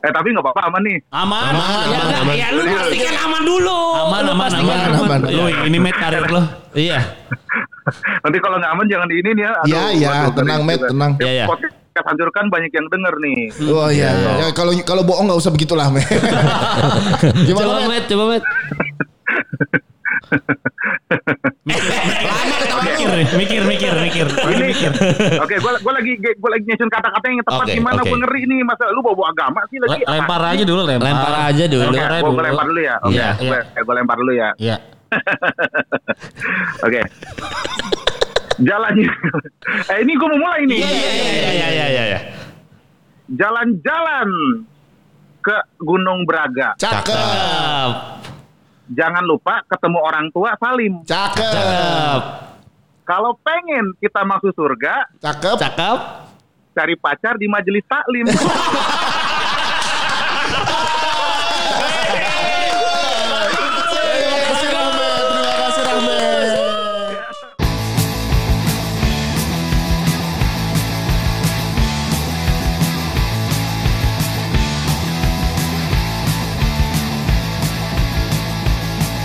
Eh tapi nggak apa-apa aman nih. Aman, Aman, ya, aman, aman. ya lu pastikan aman dulu. Aman, Lu aman, pastikan aman, aman. Lu ini met karir lo. Iya. Nanti kalau nggak aman jangan di ini nih ya. Iya, iya, tenang, Met, tenang. Iya, iya. Podcast hancurkan banyak yang denger nih. Oh iya. Ya, kalau kalau bohong nggak usah begitulah, Met. Gimana, Coba met, coba met. Mikir, nih, mikir, mikir, mikir. Ini, oke, gua gua lagi gua lagi nyusun kata-kata yang tepat Oke, gimana oke. gua ngeri nih masa lu bawa agama sih lagi. Le- Lempar aja dulu, lempar. Lempar aja dulu. Oke, gua, gua dulu. lempar dulu ya. Oke, Iya, gua, eh, gua lempar dulu ya. Iya. Oke. Jalannya. eh ini gua mau mulai nih. Iya iya iya iya iya. iya. Jalan-jalan ke Gunung Braga. Cakep. Jangan lupa ketemu orang tua salim. Cakep. Kalau pengen kita masuk surga, Cakep. Cakep. cari pacar di majelis taklim.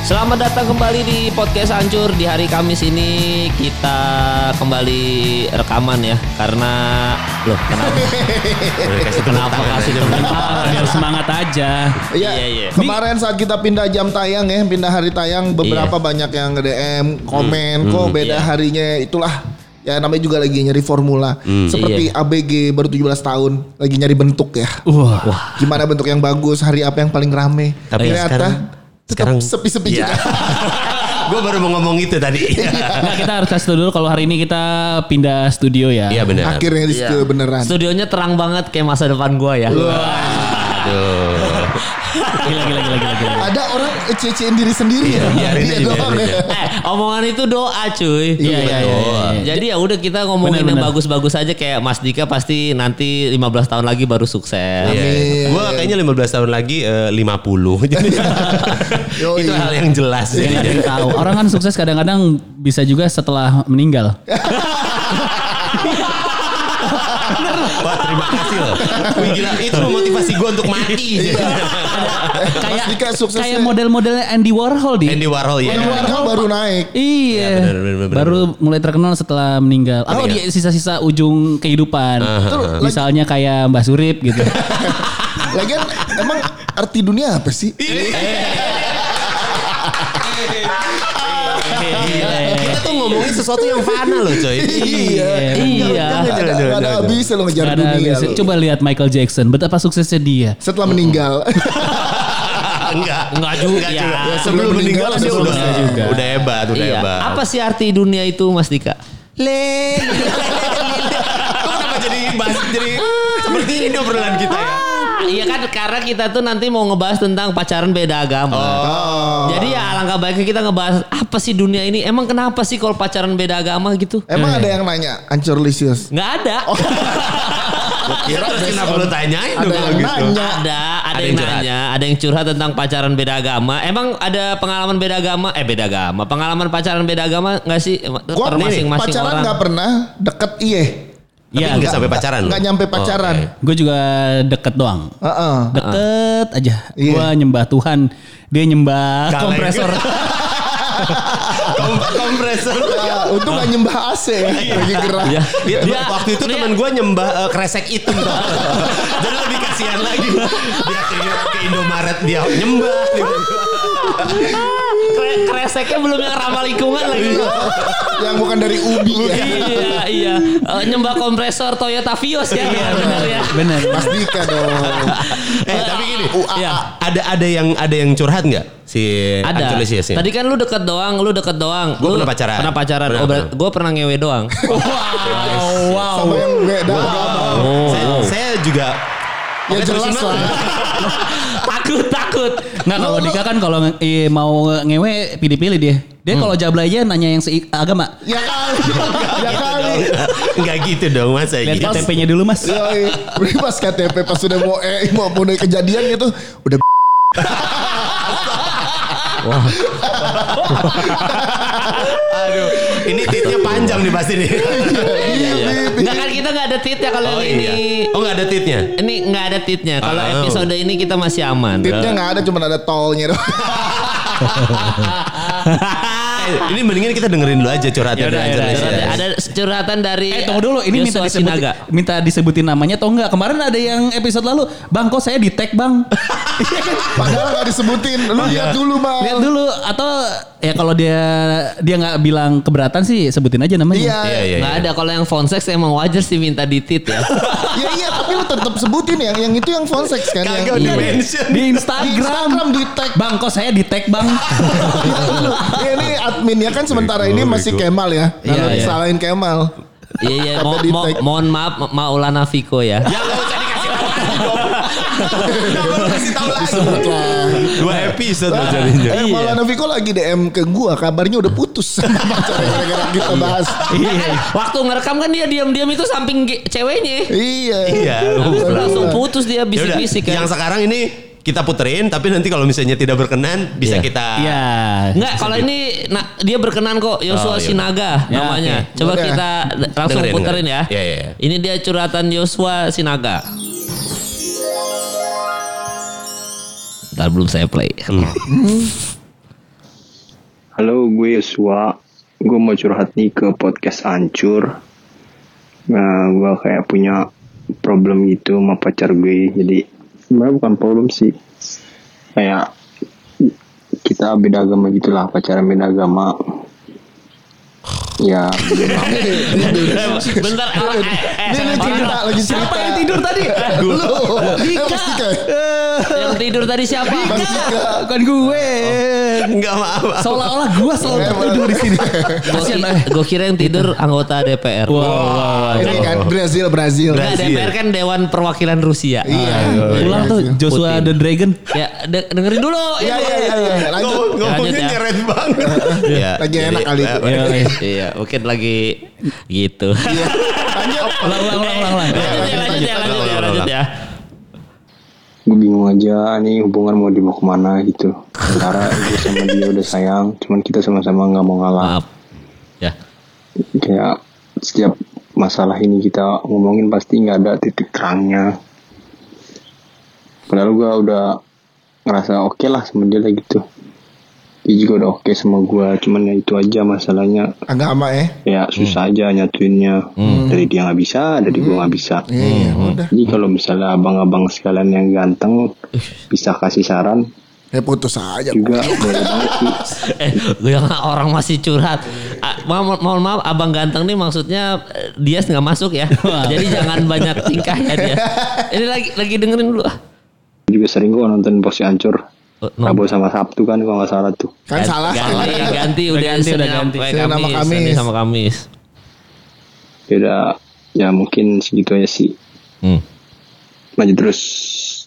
Selamat datang kembali di podcast Hancur di hari Kamis ini kita kembali rekaman ya karena loh kenapa kenapa kasih tepuk biar semangat aja. Iya, Iya, iya. Kemarin saat kita pindah jam tayang ya, pindah hari tayang, beberapa banyak yang nge-DM, komen, kok beda iya. harinya. Itulah ya namanya juga lagi nyari formula. Seperti ABG baru 17 tahun lagi nyari bentuk ya. Wah. Gimana bentuk yang bagus, hari apa yang paling rame. Tapi Ternyata sekarang- sekarang- sepi-sepi Iya. juga. Gue baru mau ngomong itu tadi. Nah, kita harus kasih tau dulu kalau hari ini kita pindah studio ya. Iya benar. Akhirnya di Iya. studio beneran. Studionya terang banget kayak masa depan gua ya. Aduh. Gila, gila, gila, gila, gila. Ada orang cecein diri sendiri ya. biarin Dia aja, doang ya. Eh, omongan itu doa cuy. Iya, iya, iya, iya. Jadi ya udah kita ngomongin Bener, yang bagus-bagus aja kayak Mas Dika pasti nanti 15 tahun lagi baru sukses. Amin. Gue kayaknya 15 tahun lagi eh, 50. Jadi itu hal yang jelas. Jadi tahu. Orang kan sukses kadang-kadang bisa juga setelah meninggal. Wah terima kasih loh. Wih gila itu motivasi gue untuk mati. Dika suksesnya. Kayak model-modelnya Andy Warhol di. Andy Warhol ya. Andy Warhol baru naik. Iya. benar, benar, benar, benar. Baru mulai terkenal setelah meninggal. Atau Iya. di sisa-sisa ujung kehidupan. Misalnya kayak Mbah Surip gitu. Lagian emang arti dunia apa sih? Gila. Kita tuh ngomongin sesuatu yang fana loh coy. Iya. Iya. Habisnya lo ngejar ada dunia. habisnya. lo. Coba lihat Michael Jackson, betapa suksesnya dia. Setelah meninggal. Enggak. Enggak juga. Enggak juga. Ya, Sebelum meninggal dia sebelum udah meninggal juga. udah hebat, udah Iya. hebat. Apa sih arti dunia itu Mas Dika? Le. Kok kenapa jadi bahas jadi seperti ini obrolan kita ya? Kan karena kita tuh nanti mau ngebahas tentang pacaran beda agama. Oh. Jadi ya alangkah baiknya kita ngebahas apa sih dunia ini? Emang kenapa sih kalau pacaran beda agama gitu? Emang ada yang nanya, Ancur Lisius. Nggak ada. Kira terus kenapa lu tanyain Ada dong yang gitu? nanya. ada, ada, Ada yang, yang nanya, ada yang curhat tentang pacaran beda agama. Emang ada pengalaman beda agama? Eh beda agama. Pengalaman pacaran beda agama nggak sih? Gua masing-masing pacaran orang. nggak pernah deket iye. Iya. nggak sampai pacaran. Nggak lu? nyampe Oh, pacaran. oke. Gue juga deket doang. Heeh. Deket aja. Iya. Gue nyembah Tuhan. Dia nyembah Kaleng. kompresor. Kom- kompresor. Ya, untung gak nyembah AC ya. Lagi gerah. Ya. Dia, Dia- waktu itu dia- teman gue nyembah eh, kresek hitam tuh. Jadi lebih kasihan lagi. Dia ke, ke Indomaret dia nyembah. Kre- kreseknya belum yang ramah lingkungan lagi. Yang bukan dari Ubi ya. iya, iya. Eh, nyembah kompresor Toyota Vios ya. Iya, benar ya. Bener. Mas Dika dong. eh tapi gini, Iya. ada ada yang ada yang curhat nggak si Ada. Ini? Tadi kan lu deket doang, lu deket doang. Gua Lu pernah pacaran. Pernah pacaran. Pernah, oh, pernah. gue pernah ngewe doang. wow. Sama yang beda agama. saya, saya juga Ya jelas lah. takut, takut. Nggak kalau Dika kan kalau eh, mau ngewe pilih-pilih dia. Dia kalau jablay aja nanya yang seagama. Ya kali. Ya kali. Enggak gitu dong masa Lihat gitu. KTP-nya dulu mas. Berarti pas KTP pas sudah mau eh mau mulai kejadian gitu udah Aduh, ini titnya panjang nih pasti nih. iya, iya. Enggak kan kita nggak ada titnya kalau Oh iya. ini. Oh nggak ada titnya? Ini nggak ada titnya. Kalau Oh. episode ini kita masih aman. Tipnya nggak ada cuma ada tolnya doang. Eh, ini mendingan kita dengerin dulu aja curhatan Yaudah, dari yaudah, ada curhatan dari Eh tunggu dulu, ini minta disebutin, Sinaga. minta disebutin namanya atau enggak? Kemarin ada yang episode lalu, bang kok saya di tag bang. Padahal nggak disebutin. Lu lihat dulu bang. Lihat dulu atau ya kalau dia dia nggak bilang keberatan sih sebutin aja namanya. Iya. Iya, iya, Nggak iya. ada kalau yang phone sex emang wajar sih minta ditit ya. Ya iya tapi lu tetap sebutin yang yang itu yang phone sex kan Kagak yang di mention. Di di Instagram. Instagram di tag. Bang kok saya di tag bang. ya, ini adminnya kan sementara ini masih. Kemal ya. Iya, Kalau iya. disalahin Kemal. Iya iya mo- mo- tag. mohon maaf Ma- Maulana Viko ya. Ya nggak usah dikasih tahu dong. Kasih tahu lagi. Dua episode loh jadinya. Eh, Maulana Viko lagi DM ke gua, kabarnya udah putus sama gara-gara kita bahas. Iya. Waktu ngerekam kan dia diam-diam itu samping ceweknya. Iya. Iya. Langsung putus dia bisik-bisik Yang kan. sekarang ini kita puterin tapi nanti kalau misalnya tidak berkenan bisa Iya. kita Iya. Enggak, kalau ini nah, dia berkenan kok Oh, Yosua iya. Sinaga Ya, namanya. oke. Coba Boleh. kita langsung Dengerin, puterin dengerin. ya. Iya, iya, iya. Ini dia curhatan Yosua Sinaga. Ntar belum saya play. Halo, gue Yosua. Gue mau curhat nih ke podcast Ancur. Nah, gue kayak punya problem gitu sama pacar gue. Jadi, sebenarnya bukan problem sih. Kayak kita beda agama gitulah, pacaran beda agama. Ya. Bentar, eh, eh, eh, Ini lagi cerita, lagi cerita. Siapa yang tidur tadi? Lu. Eh, Dika. yang tidur tadi siapa? Bukan gue. Enggak maaf. Seolah-olah gue selalu tidur di sini. Gue kira yang tidur anggota DPR. Wow. Ini kan Brazil, Brazil. Enggak, DPR kan Dewan Perwakilan Rusia. Iya. Ulang tuh Joshua Putin. the Dragon. Ya, de- dengerin dulu. Iya, iya, iya, iya. Lanjut. Ngomong- Ngomongnya ya. nyeret banget. Iya, Lagi enak kali. Iya, mungkin lagi gitu. Lanjut. Ulang, ulang, ulang, ya, lanjut ya, lanjut ya, lanjut ya. gue bingung aja nih hubungan mau dibawa ke mana gitu. Antara gue sama dia udah sayang, cuman kita sama-sama nggak mau ngalah. Maaf. Ya. kayak setiap masalah ini kita ngomongin pasti nggak ada titik terangnya padahal gue udah ngerasa oke lah sama dia lah gitu dia juga udah oke sama gue cuman ya itu aja masalahnya Agama ya. ya susah aja nyatuinnya dari dia nggak bisa dari gue nggak bisa Iya, udah. jadi kalau misalnya abang-abang sekalian yang ganteng bisa kasih saran Ya putus aja. juga boleh banget sih Eh, gue yang orang masih curhat. Mohon mohon maaf, abang ganteng nih maksudnya eh, dia nggak masuk ya. Jadi jangan banyak tingkah ya dia. Ini lagi lagi dengerin dulu. ah. juga sering gue nonton posisi hancur Oh, no. Rabu sama Sabtu kan kalau nggak salah tuh Kan salah. Ganti, ganti udah, ganti, udah Senin ganti. Senin sama Kamis. Senin sama Kamis. beda ya mungkin segitu aja sih Hmm. lanjut terus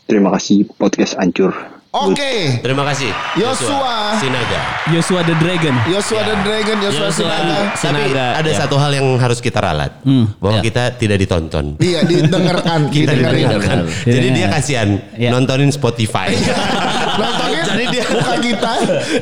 terima kasih podcast hancur Oke. Terima kasih. Yosua. Sinaga. Joshua the Dragon. Yosua the Dragon, Yosua Yosua Sinaga. Tapi Sinaga. ada ya. satu hal yang harus kita ralat. Hmm. Bahwa Ya. kita tidak ditonton. Iya, didengarkan, Kita didengarkan. Jadi Iya. dia kasihan Iya. nontonin Spotify. Nontonin Jadi dia buka kita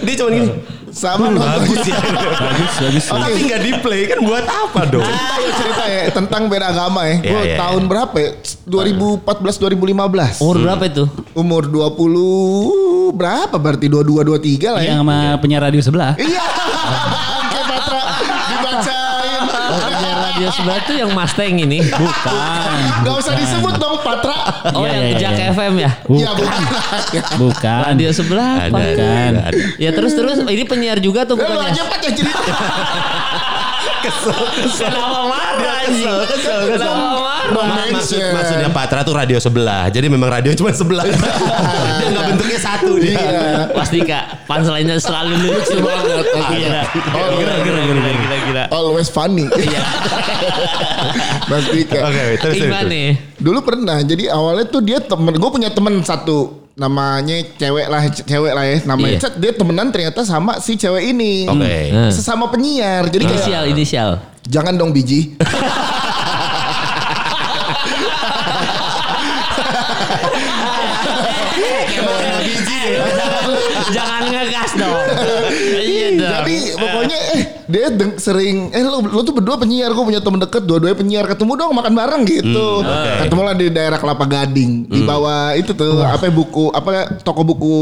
dia cuma gini. Sama nonton. Bagus ya. Bagus, bagus. Tapi nggak di play kan buat apa dong? Ayo cerita ya tentang beda agama ya. Iya, Gue iya, tahun iya. berapa ya? 2014 2015. Umur berapa itu? Umur 20 berapa berarti 22 23 lah ya. Yang sama penyiar radio sebelah. Iya. Oke Patra dibacain. Radio sebelah tuh yang Mustang ini. Bukan. Gak usah disebut dong Patra. Oh Iya, yang iya, Jack iya. FM ya? Iya bukan. Bukan. Radio sebelah Ada? Bukan. ada, ada. Ya terus terus ini penyiar juga tuh Ya, Lu aja yang cerita. Kenapa marah Kesel, kesel, Kenapa marah? Ma- maksud, maksudnya Patra tuh radio sebelah. Jadi memang radio cuma sebelah. dia nggak bentuknya satu dia. Iya. Pasti kak, punchline-nya selalu lucu banget. Gila. Oh, Gila, gila, gila. Always funny. Iya. Mas Dika. Oke, terus terus. Nih? Dulu pernah. Jadi awalnya tuh dia temen. Gue punya temen satu. Namanya cewek lah, cewek lah ya. Namanya Iya. Cet. dia temenan ternyata sama si cewek ini. Oke. Hmm. Sesama penyiar. Jadi kayak Inisial, inisial. jangan dong biji. Jangan ngegas dong. Iya dong. Jadi pokoknya eh dia deng- sering eh lu, lu tuh berdua penyiar gue punya temen deket dua-duanya penyiar ketemu dong makan bareng gitu. Ketemu lah di daerah Kelapa Gading di bawah itu tuh apa buku apa toko buku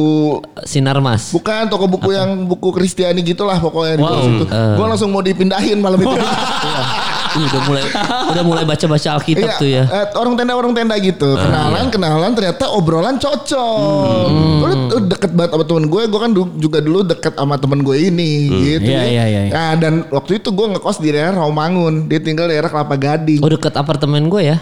Sinar Mas. bukan toko buku yang buku Kristiani gitulah pokoknya di Wow. situ. Eh. Gue langsung mau dipindahin malam itu. Ih, udah mulai udah mulai baca-baca Alkitab Iya, tuh ya. eh, orang tenda orang tenda gitu. Kenalan, kenalan ternyata obrolan cocok. Gue tuh deket banget sama temen gue. Gue kan du- juga dulu deket sama temen gue ini gitu. Iya, ya. iya, iya. Nah, dan waktu itu gue ngekos di daerah Rawamangun. Dia tinggal di daerah Kelapa Gading. Oh deket apartemen gue ya.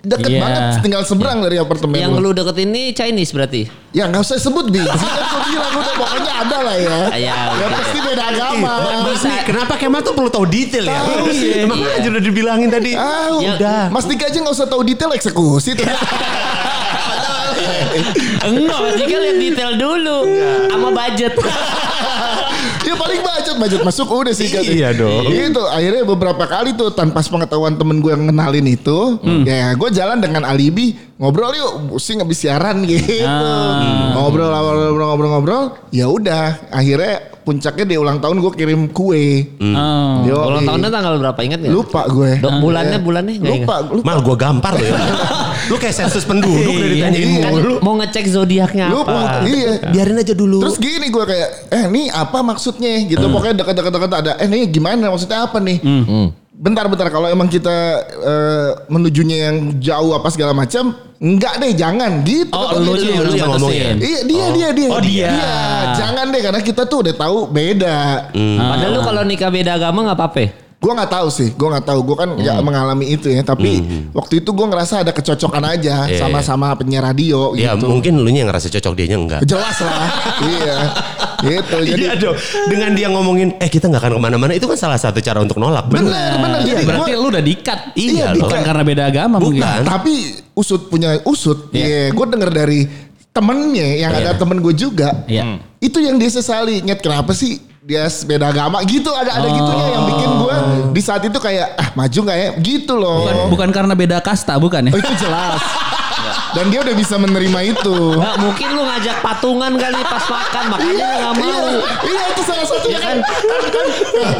Deket Iya. banget, tinggal seberang dari apartemen. Yang lu deket ini Chinese berarti. Ya nggak usah sebut bi. Kan gue bilang udah pokoknya ada lah ya. Ya, ya oke. pasti beda agama. Nih, kenapa Kemal tuh perlu tahu detail ya? Tahu. Emang aja udah dibilangin tadi. Ah, Ya, udah. Mas Dika aja nggak usah tahu detail eksekusi tuh. Enggak, Mas Dika lihat detail dulu. Sama budget. paling budget budget masuk udah sih katanya. Iya dong. Gitu akhirnya beberapa kali tuh tanpa pengetahuan temen gue yang kenalin itu, ya gue jalan dengan alibi ngobrol yuk, pusing habis siaran gitu. Ngobrol ngobrol ngobrol ngobrol ngobrol, ya udah akhirnya puncaknya di ulang tahun gue kirim kue. Oh. Yo, Ulang tahunnya tanggal berapa ingat nggak? lupa gue. Dok, bulannya bulannya nggak lupa, lupa. Mal gue gampar loh ya. Lu kayak sensus penduduk udah ditanyain Kan mulu. mau ngecek zodiaknya apa? Iya. Biarin aja dulu. Terus gini gue kayak, eh ini apa maksudnya gitu. Pokoknya dekat-dekat ada, eh ini gimana maksudnya apa nih? Bentar-bentar kalau emang kita eh, menujunya yang jauh apa segala macam, enggak deh jangan gitu. Oh, Katanya lu dia. yang lu yang ngomong ya? Iya dia dia dia. Oh, dia. Jangan deh karena kita tuh udah tahu beda. Padahal lu kalau nikah beda agama nggak apa-apa. Gue nggak tahu sih, gue nggak tahu. Gue kan ya mengalami itu ya. Tapi waktu itu gue ngerasa ada kecocokan aja Iya. sama-sama penyiar radio Ya gitu. mungkin lu yang ngerasa cocok dia enggak. Jelas lah. iya. Gitu. Jadi Iya dong. Dengan dia ngomongin, eh kita nggak akan ke mana-mana itu kan salah satu cara untuk nolak. bener bener. Jadi Berarti gua- lu udah dikat. Iya, Iya, Bukan dikat. karena beda agama mungkin. Bukan. Tapi usut punya usut. Iya, gue denger dari temennya yang ada temen gue juga. Iya. Itu yang dia sesali. Nyet kenapa sih dia beda agama gitu ada ada gitunya yang bikin gue di saat itu kayak ah maju nggak ya gitu loh. Bukan, bukan karena beda kasta bukan ya? Oh itu jelas. Dan dia udah bisa menerima itu. Nggak mungkin lu ngajak patungan kali pas makan makanya Iya, lu nggak mau. iya, iya itu salah satunya kan kan kan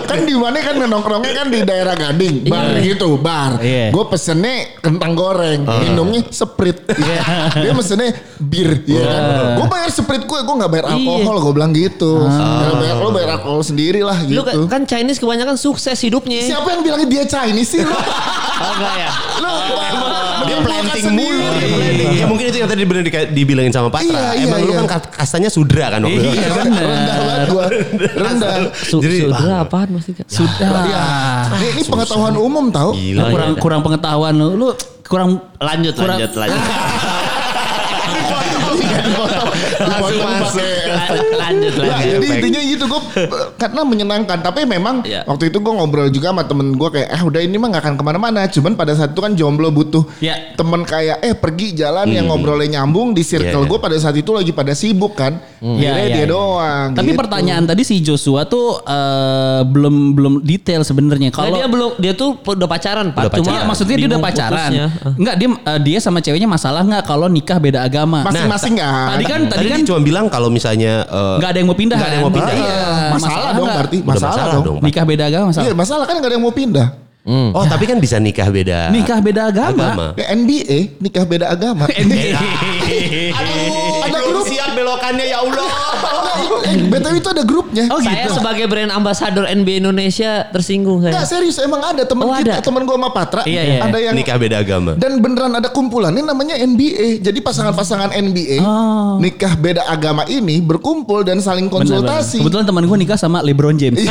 kan di mana kan nongkrongnya kan di daerah Gading bar gitu bar. Iya. Gue pesennya kentang goreng, minumnya sprit. Dia pesennya bir, ya kan. Gue bayar sprit gue, gue nggak bayar alkohol, gue bilang gitu. Ya, bayar lo bayar alkohol sendiri lah Lu gitu. kan Chinese kebanyakan sukses hidupnya. Siapa yang bilangnya dia Chinese sih? Lu, Oh enggak ya? lu Dia planting mulu. Ya mungkin itu yang tadi bener di- dibilangin sama Patra. Iya, iya, Emang lu iya. kan ka- kastanya sudra kan waktu itu. Iya Rendah benar. banget gue, rendah. Su Jadi- Sudra apaan Mas Dika? Sudah. Ini, ini pengetahuan umum tau. Gila. Lu kurang iya. kurang pengetahuan lu. Lu kurang Lanjut Kurang- lanjut lanjut. Dipotong pakai lanjut Nah, lagi. jadi intinya gitu gue karena menyenangkan tapi memang Iya. waktu itu gue ngobrol juga sama temen gue kayak ah udah ini mah gak akan ke mana-mana cuman pada saat itu kan jomblo butuh Iya. temen kayak eh pergi jalan yang ngobrolnya nyambung di circle Iya, iya. gue pada saat itu lagi pada sibuk kan Iya, Akhirnya iya, dia iya. doang Tapi gitu. pertanyaan tadi si Joshua tuh eh, belum belum detail sebenarnya. Kalau Kalau dia belum dia tuh udah pacaran Pak. Udah Cuma Iya, maksudnya dia udah pacaran. Enggak, dia eh, dia sama ceweknya masalah nggak kalau nikah beda agama? masing-masing kan Tadi kan tadi Tadi kan dia cuma bilang kalau misalnya eh, nggak ada yang mau pindah. nggak ada yang mau kan? pindah. Iya. masalah, dong nggak? berarti masalah, masalah dong, dong. Nikah beda agama masalah. Iya masalah kan gak ada yang mau pindah Oh tapi kan bisa nikah beda. Nikah beda agama. agama. NBA nikah beda agama ada grup siap belokannya ya Allah. eh, BTW itu ada grupnya Oh, Saya gitu. sebagai brand ambassador NBA Indonesia tersinggung saya. Enggak serius emang ada teman Oh, kita teman gue sama Patra Iya, iya. ada yang nikah beda agama. Dan beneran ada kumpulannya namanya NBA. Jadi pasangan-pasangan NBA Oh. nikah beda agama ini berkumpul dan saling Benar, benar. konsultasi. Kebetulan teman gue nikah sama LeBron James.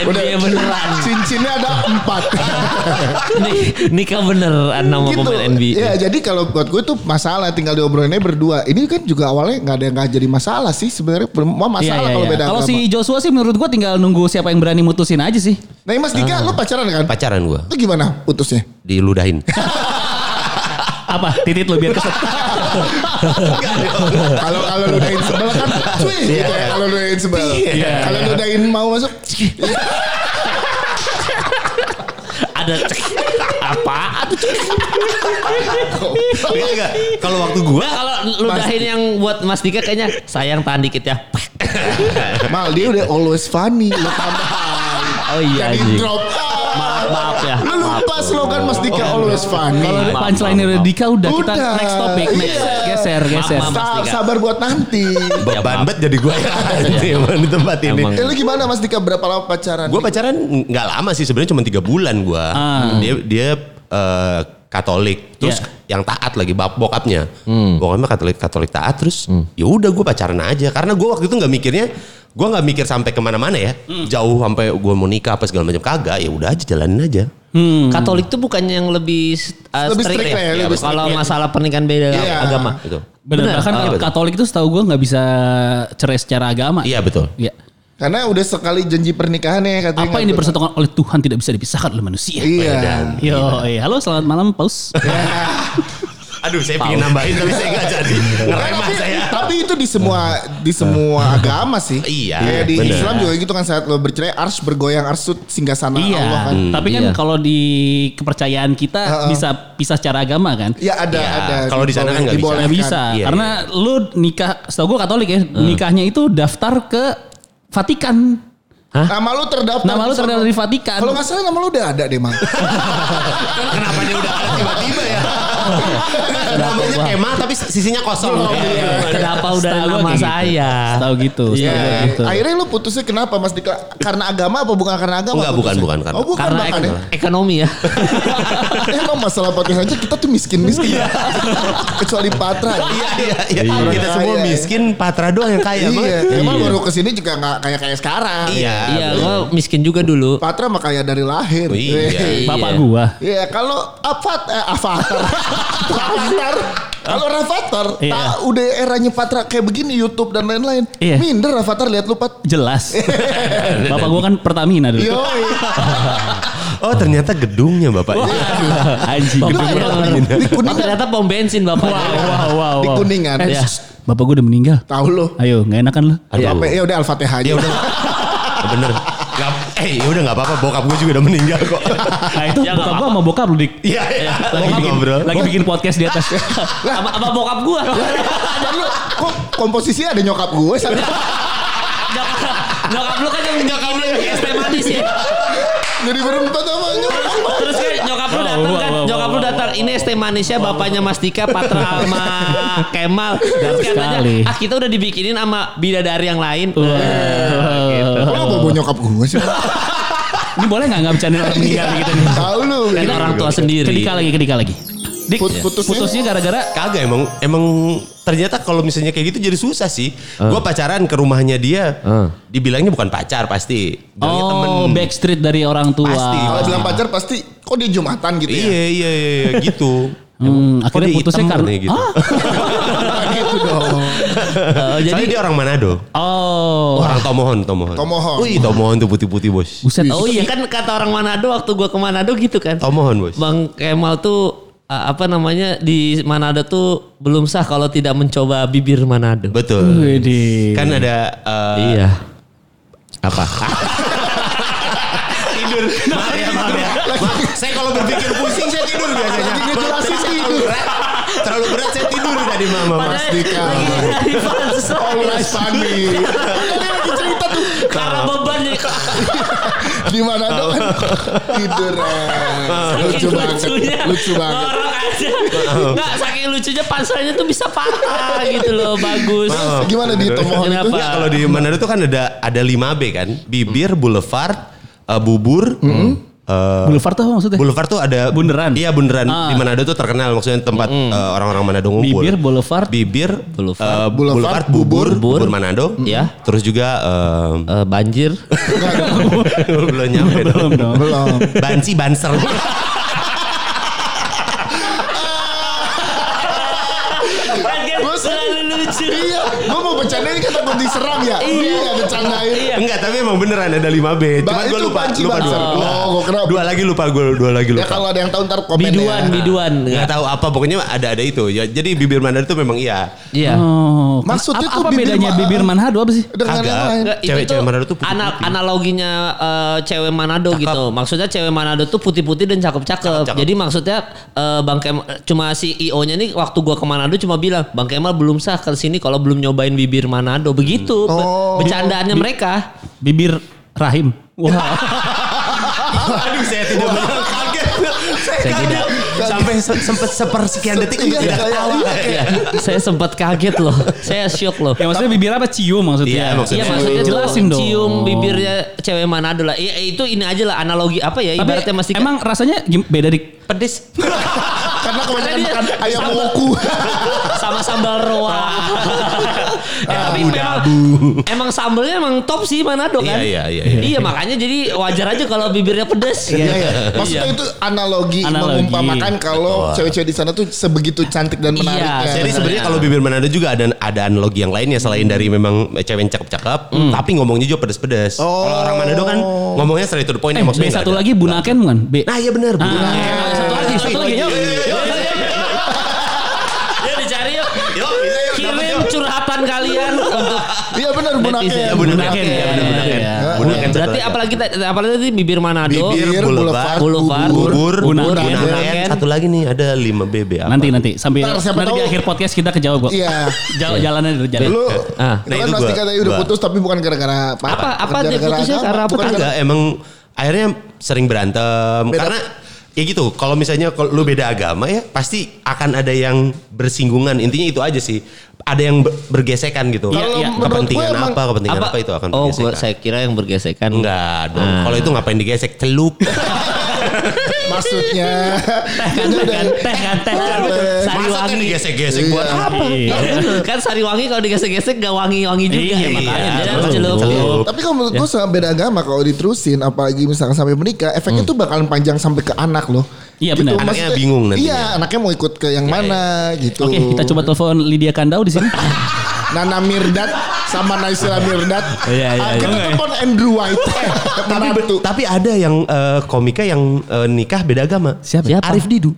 NBA beneran. Cincinnya ada empat. Nik- Nikah beneran nama gitu. pemain NBA. Ya jadi kalau buat gue tuh masalah tinggal diobrolinnya berdua. Ini kan juga awalnya nggak ada nggak jadi masalah sih sebenarnya. Mau masalah Iya, iya, kalau iya. beda Kalau si Joshua sih menurut gue tinggal nunggu siapa yang berani mutusin aja sih. Nah Mas Dika lu pacaran kan? Pacaran gua Itu gimana putusnya? diludahin. Apa? Titit lu biar keset. Kalau kalau lu udahin sebel kan cuy gitu ya kalau lu udahin sebel. Kalau lu udahin mau masuk Ada apaan? Enggak, enggak. Kalau waktu gua kalau ludahin yang buat Mas Dika kayaknya sayang tahan dikit ya. Mal dia udah always funny. Lu tambahan. Oh iya Jadi drop. Maaf, maaf ya. Lu lupa slogan Mas Dika always funny. Kalau punchline dari. Dika udah, kita Udah, next topic, next iya. geser, geser. Dika. sabar buat nanti. Beban banget jadi gue ya Emang di tempat ini. Emang. Eh, lu gimana Mas Dika berapa lama pacaran? Gue pacaran nggak lama sih sebenarnya cuma tiga bulan gue. Ah. Dia dia eh, Katolik, terus Iya. yang taat lagi bap bokapnya, bokapnya Katolik Katolik taat, terus ya udah gue pacaran aja karena gue waktu itu nggak mikirnya, gue nggak mikir sampai ke mana-mana ya, jauh sampai gue mau nikah apa segala macam kagak, ya udah aja jalanin aja. Hmm. Katolik tuh bukannya yang lebih uh, Lebih strict strict ya? ya, lebih Kalau strict. masalah pernikahan beda Iya. agama. Gitu. Bener. bahkan Ah, betul. Katolik itu setahu gue nggak bisa cerai secara agama. Iya betul. Iya. Karena udah sekali janji pernikahan ya katanya. Apa yang dipersatukan oleh Tuhan tidak bisa dipisahkan oleh manusia. Iya. Yo, iya. halo selamat malam Paus. Aduh saya pengen nambahin tapi saya nggak jadi ngerem tapi, saya. tapi itu di semua di semua agama sih. Iya, Kayak di bener. Islam juga gitu kan saat lo bercerai ars bergoyang ars itu singgasana iya. Allah kan. Tapi kan Iya. kalau di kepercayaan kita Heeh. bisa pisah secara agama kan. Ya ada Iya, ada. kalau di sana kan nggak bisa. bisa. Iya, Karena lu nikah, setahu gue Katolik ya, nikahnya itu daftar ke Vatikan. Nama lu terdaftar. Nama lu terdaftar di Vatikan. Kalau nggak salah nama lu udah ada deh mang. Kenapa dia udah ada tiba-tiba ya? Namanya Kema tapi sisinya kosong. Iya. Kenapa udah Setahu gua nama gitu. saya? Setahu gitu, Iya. gua gitu. Akhirnya lu putusnya kenapa Mas Dika? Karena agama apa bukan karena agama? Enggak, bukan, bukan, karena- Oh bukan Karena bahkan ek- ya. ekonomi ya. Emang masalah podcast aja kita tuh miskin-miskin. Kecuali Patra. Iya iya iya. Kita semua ya. miskin, Patra doang yang kaya. Emang- Iya, emang baru ke sini juga nggak kayak kayak sekarang. Iya. Iya, gua miskin juga dulu. Patra mah kaya dari lahir. Oh, iya. Weh. Bapak Iya. gua. Iya, kalau Avat eh Avatar. Avatar. Kalau Rafathar, Iya. tak udah eranya Patra kayak begini YouTube dan lain-lain. Iya. Minder Rafathar lihat lu Pat. Jelas. Bapak gua kan Pertamina dulu. Yoi. Oh ternyata gedungnya bapak. Anjing. Bapak gedung Di Oh, Kuningan. ternyata pom bensin bapak. Wow, wow, wow. Di. Kuningan. Eh, Ya. shh, Bapak gua udah meninggal. Tahu lu. Ayo, nggak enakan lu. Aduh. Apa ya udah Al-Fatihah aja. Ya udah. Bener. Gak, eh ya udah nggak apa-apa. Bokap gue juga udah meninggal kok. Nah itu Ya, bokap gua sama bokap lu dik. Iya iya. Lagi Bokap bikin, ngobrol. lagi bikin podcast di atas. Sama, sama bokap gua. Dan lu kok komposisinya ada nyokap gue sama Nyokap, nyokap lu kan yang ini es teh manis ya. jadi berempat sama nyokap. Terus kan nyokap lu datang Wow, kan, wow, nyokap wow, lu datang ini teh manisnya bapaknya Mas Dika, Patra sama Kemal. Terus sekali. ah kita udah dibikinin sama bidadari yang lain. Wah. Bawa nyokap gue sih? Ini boleh nggak nggak bercandain orang meninggal gitu nih? Tahu lu. Kan orang tua sendiri. Kedika lagi, kedika lagi. Dik, Put- putusnya? putusnya gara-gara Kagak emang emang ternyata kalau misalnya kayak gitu jadi susah sih. Gua pacaran ke rumahnya dia. Uh. Dibilangnya bukan pacar pasti. Bilangnya temen. Oh, backstreet dari orang tua. Pasti. Kalau bilang pacar pasti kok dia Jumatan gitu ya. Iya iya iya iya, gitu. Hmm, akhirnya putusnya karena gitu. Ah? Oh, Jadi jadi dia orang Manado. Oh. Orang Tomohon, Tomohon. Tomohon. Wih, Tomohon tuh putih-putih, Bos. Buset. Oh iya kan kata orang Manado waktu gua ke Manado gitu kan. Tomohon, Bos. Bang Kemal tuh uh, apa namanya di Manado tuh belum sah kalau tidak mencoba bibir Manado. Betul. Widih. Kan ada eh, Iya. Apa? tidur. Maaf ya, maaf ya. Maaf, saya kalau berpikir pusing saya tidur biasanya. Saya tidur. terlalu berat. Saya tidur tadi mama. Mas. Dika. Always funny. Tadi lagi cerita tuh. Karena beban nih. Di mana dong kan tidur. eh. Lucu banget. lucunya. Lucu banget. Ngorok aja. Enggak saking lucunya panselnya tuh bisa patah gitu loh. Bagus. Gimana di Tomohon itu? Kenapa? Ya, kalau di Manado tuh kan ada ada 5B kan. Bibir, boulevard, eh, bubur, eh, Boulevard tuh maksudnya? Boulevard tuh ada Bundaran? Iya bundaran Ah. di Manado tuh terkenal maksudnya tempat eh, orang-orang Manado ngumpul. Bibir, boulevard. bibir, Boulevard. eh, Boulevard, boulevard, bubur, bubur. bubur Manado. Ya. Terus juga eh, Eh, banjir. belum nyampe Belum dong. Belum. Banci banser. Kan selalu lucu. Iya, gue mau bercandain gue diserang ya. Iya, bercandain. Enggak, tapi emang beneran ada 5B. Ba- Cuman gue itu lupa, lupa dua. Oh, gua kira- Dua lagi lupa gue, dua lagi Ya lupa. kalau ada yang tahu ntar komen Biduan, ya. biduan. Nggak tahu apa pokoknya ada ada itu. Ya, jadi bibir Manado tuh memang iya. Iya. Oh, Maksudnya apa, tuh apa bibir bedanya bibir Manado apa sih? Dengan yang Kagak. lain. Enggak, itu Cewek-cewek Manado tuh putih-putih. ana- analoginya eh, cewek Manado gitu. Maksudnya cewek Manado tuh putih-putih dan cakep-cakep. Jadi maksudnya eh, Bang Kem cuma si IO-nya nih waktu gua ke Manado cuma bilang bilang Bang Kemal belum sah ke sini kalau belum nyobain bibir Manado begitu be- Oh. bercandaannya mereka Bibir rahim. Wah. Aduh saya tidak kaget. Saya Saya kaget. Sampai se- sempat sepersekian detik Iya, tidak. Iya, saya sempat kaget loh saya shock loh ya maksudnya bibir apa cium maksudnya? Iya, maksudnya. Iya maksudnya Jelasin dong. cium bibirnya cewek Manado lah. Iya itu ini aja lah analogi apa ya Tapi ibaratnya masih emang rasanya beda di pedes Karena kebanyakan makan ayam sambal- woku. sama sambal roa. ya, tapi memang emang sambalnya emang top sih Manado kan. Iya, iya, iya. Iya makanya jadi wajar aja kalau bibirnya pedes. Iya, iya. Maksudnya itu analogi, Analogi. mengumpamakan kalau cewek-cewek di sana tuh sebegitu cantik dan Iya, menariknya. Jadi sebenarnya kalau bibir Manado juga ada ada analogi yang lainnya selain dari memang cewek yang cakep-cakep, tapi ngomongnya juga pedes-pedes. Oh. Kalau orang Manado kan ngomongnya straight to the point Eh, ya B maksudnya. nggak satu ada. lagi bunaken bukan? B. Nah iya benar. Ah, benar. satu lagi, satu lagi. Yuk. Ya dicari yuk. Kirim curhatan kalian untuk Iya benar bunaken. Netizen. Ya, bunaken. Bunaken, Ya, ya, benar, bunaken. Berarti lagi. apalagi apalagi tadi bibir Manado. Bibir, boulevard, boulevard, bubur, bunaken. Satu lagi nih ada 5 BB apa? Nanti nanti sambil siapa nanti di akhir podcast kita kejawab kok. Iya. Jalan jalannya dulu jalan. Lu Ah. lu Nah, kan itu pasti gua- katanya udah gua- putus tapi bukan gara-gara apa? Apa- apa dia putusnya karena apa? Enggak, emang akhirnya sering berantem Beda- karena ya gitu. Kalau misalnya kalau lu beda agama ya pasti akan ada yang bersinggungan. Intinya itu aja sih. Ada yang ber- bergesekan gitu. Kalau iya. menurut Kepentingan emang apa, kepentingan apa, itu akan Oh, bergesekan. gua, saya kira yang bergesekan. Enggak dong. Ah. Kalau itu ngapain digesek celup. maksudnya Teh kan teh kan teh kan teh kan. Sari wangi. digesek-gesek buat Iya. apa? Iya. kan sari wangi kalau digesek-gesek gak wangi-wangi juga. Iya, makanya. Tapi kalau menurut gue sama beda agama kalau diterusin apalagi misalkan sampai menikah efeknya tuh bakalan panjang sampai ke anak loh. Iya, benar. Anaknya bingung nantinya. Iya, anaknya mau ikut ke yang mana gitu. Oke, kita coba telepon Lydia Kandau di sini. Nana Mirdad sama Naisila Mirdad. Iya, iya. Kita telepon Andrew White. tapi tapi ada yang eh, komika yang eh, nikah beda agama. Siapa? Siapa? Arif Didu.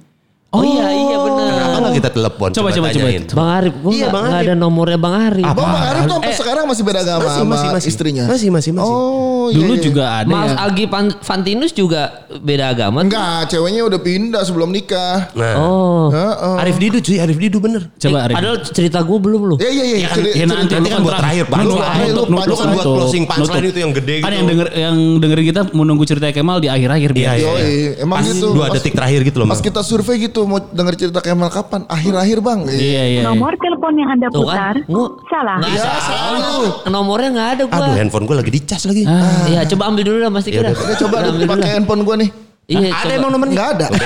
Oh, iya iya benar. Kenapa nggak kita telepon? Coba, coba, coba. tanyain. Bang Arif, gua Iya, Bang Arif. ada nomornya Bang Arif. Apa? Bang Arif tuh sampai Eh, sekarang masih beda agama Masih, sama masih, masih. istrinya. Masih, masih, masih. Oh, iya, Dulu iya. juga ada Mas ya. Algi Pan- Fantinus juga beda agama. tuh. Enggak, ceweknya udah pindah sebelum nikah. Nah, Oh. Heeh. Arif Didu cuy, Arif Didu bener. Coba Eh, Arif. Padahal cerita gue belum loh. Ya iya iya. Ya kan, ceri- Ya nanti, cerita- nanti kan lu buat terakhir, Pak. Lu lu lu kan buat closing punchline itu yang gede Kan gitu. yang denger yang dengerin kita menunggu cerita Kemal di akhir-akhir Iya, biar. iya. Yoi, emang gitu. Dua detik terakhir gitu loh, Pas kita survei gitu mau denger cerita Kemal kapan? Akhir-akhir bang. Iya, iya. iya. Nomor telepon yang Anda Tuh putar kan. Gua salah. salah. Nomornya nggak ada gua. Aduh, handphone gue lagi dicas lagi. Iya, coba ambil dulu lah Mas Diki dah. Udah coba lu ambil dulu pakai handphone gua nih. Iya, ada coba. emang nomornya? Enggak ada.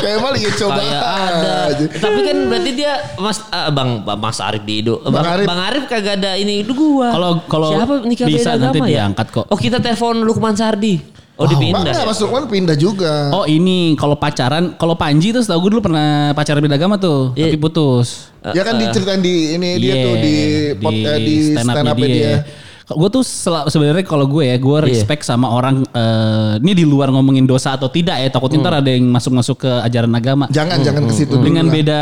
Kemal ya coba Kayak ada. aja. Tapi kan berarti dia Mas ah, Bang Bang- Mas Arif Dido. Bang, Arif. Bang Arif kagak ada ini itu gua. Kalau- kalau siapa nikah bisa beda nanti agama ya? diangkat kok. Oh, kita telepon Lukman Sardi. Oh, Bang, dipindah. enggak, ya? Mas Lukman pindah juga. Oh ini kalau pacaran, kalau Panji tuh setahu gue dulu pernah pacaran beda agama tuh, Iya. tapi putus. Ya kan diceritain di ini dia Iya, tuh di pod, eh, di stand up dia. Gue tuh sel- sebenarnya kalau gue ya, gue Iya. respect sama orang eh, ini di luar ngomongin dosa atau tidak ya, takutnya Hmm. ntar ada yang masuk-masuk ke ajaran agama. Jangan jangan ke situ dulu Dengan lah. beda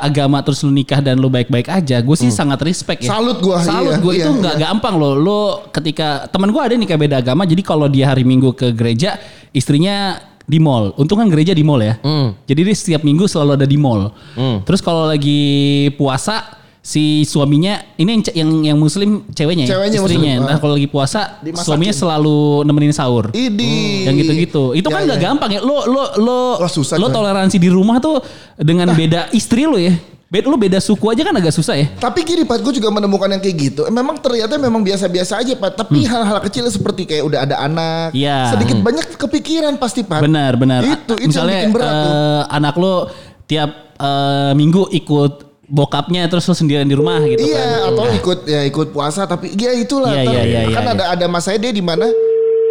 agama terus lu nikah dan lu baik-baik aja, gue sih sangat respect ya. Hmm. Salut gua, Salut iya, gue iya, itu nggak iya. gampang loh. Lu ketika teman gue ada nikah beda agama, jadi kalau dia hari Minggu ke gereja, istrinya di mall. Untung kan gereja di mall ya. Hmm. Jadi dia setiap minggu selalu ada di mall. Terus kalau lagi puasa si suaminya ini yang yang, yang muslim ceweknya, ya, Ceweknya istrinya. muslim, Nah, ah. kalau lagi puasa Dimasakin. suaminya selalu nemenin sahur. Idi. Yang gitu-gitu. Itu Ya, kan nggak ya. gampang ya. Lo lo lo Wah, susah, lo coy. toleransi di rumah tuh dengan beda istri lo ya. Beda lo beda suku aja kan agak susah ya. Tapi gini Pat, gue juga menemukan yang kayak gitu. Memang ternyata memang biasa-biasa aja Pat. Tapi hal-hal kecil seperti kayak udah ada anak. Hmm. Iya. Sedikit banyak kepikiran pasti Pat. Benar, benar. Itu, itu Misalnya yang bikin berat tuh. eh, anak lo tiap eh, minggu ikut bokapnya terus lo sendirian di rumah gitu Iya, kan. atau ikut ya ikut puasa tapi ya itulah. Iya, iya, iya, kan iya, ada ada mas saya dia di mana?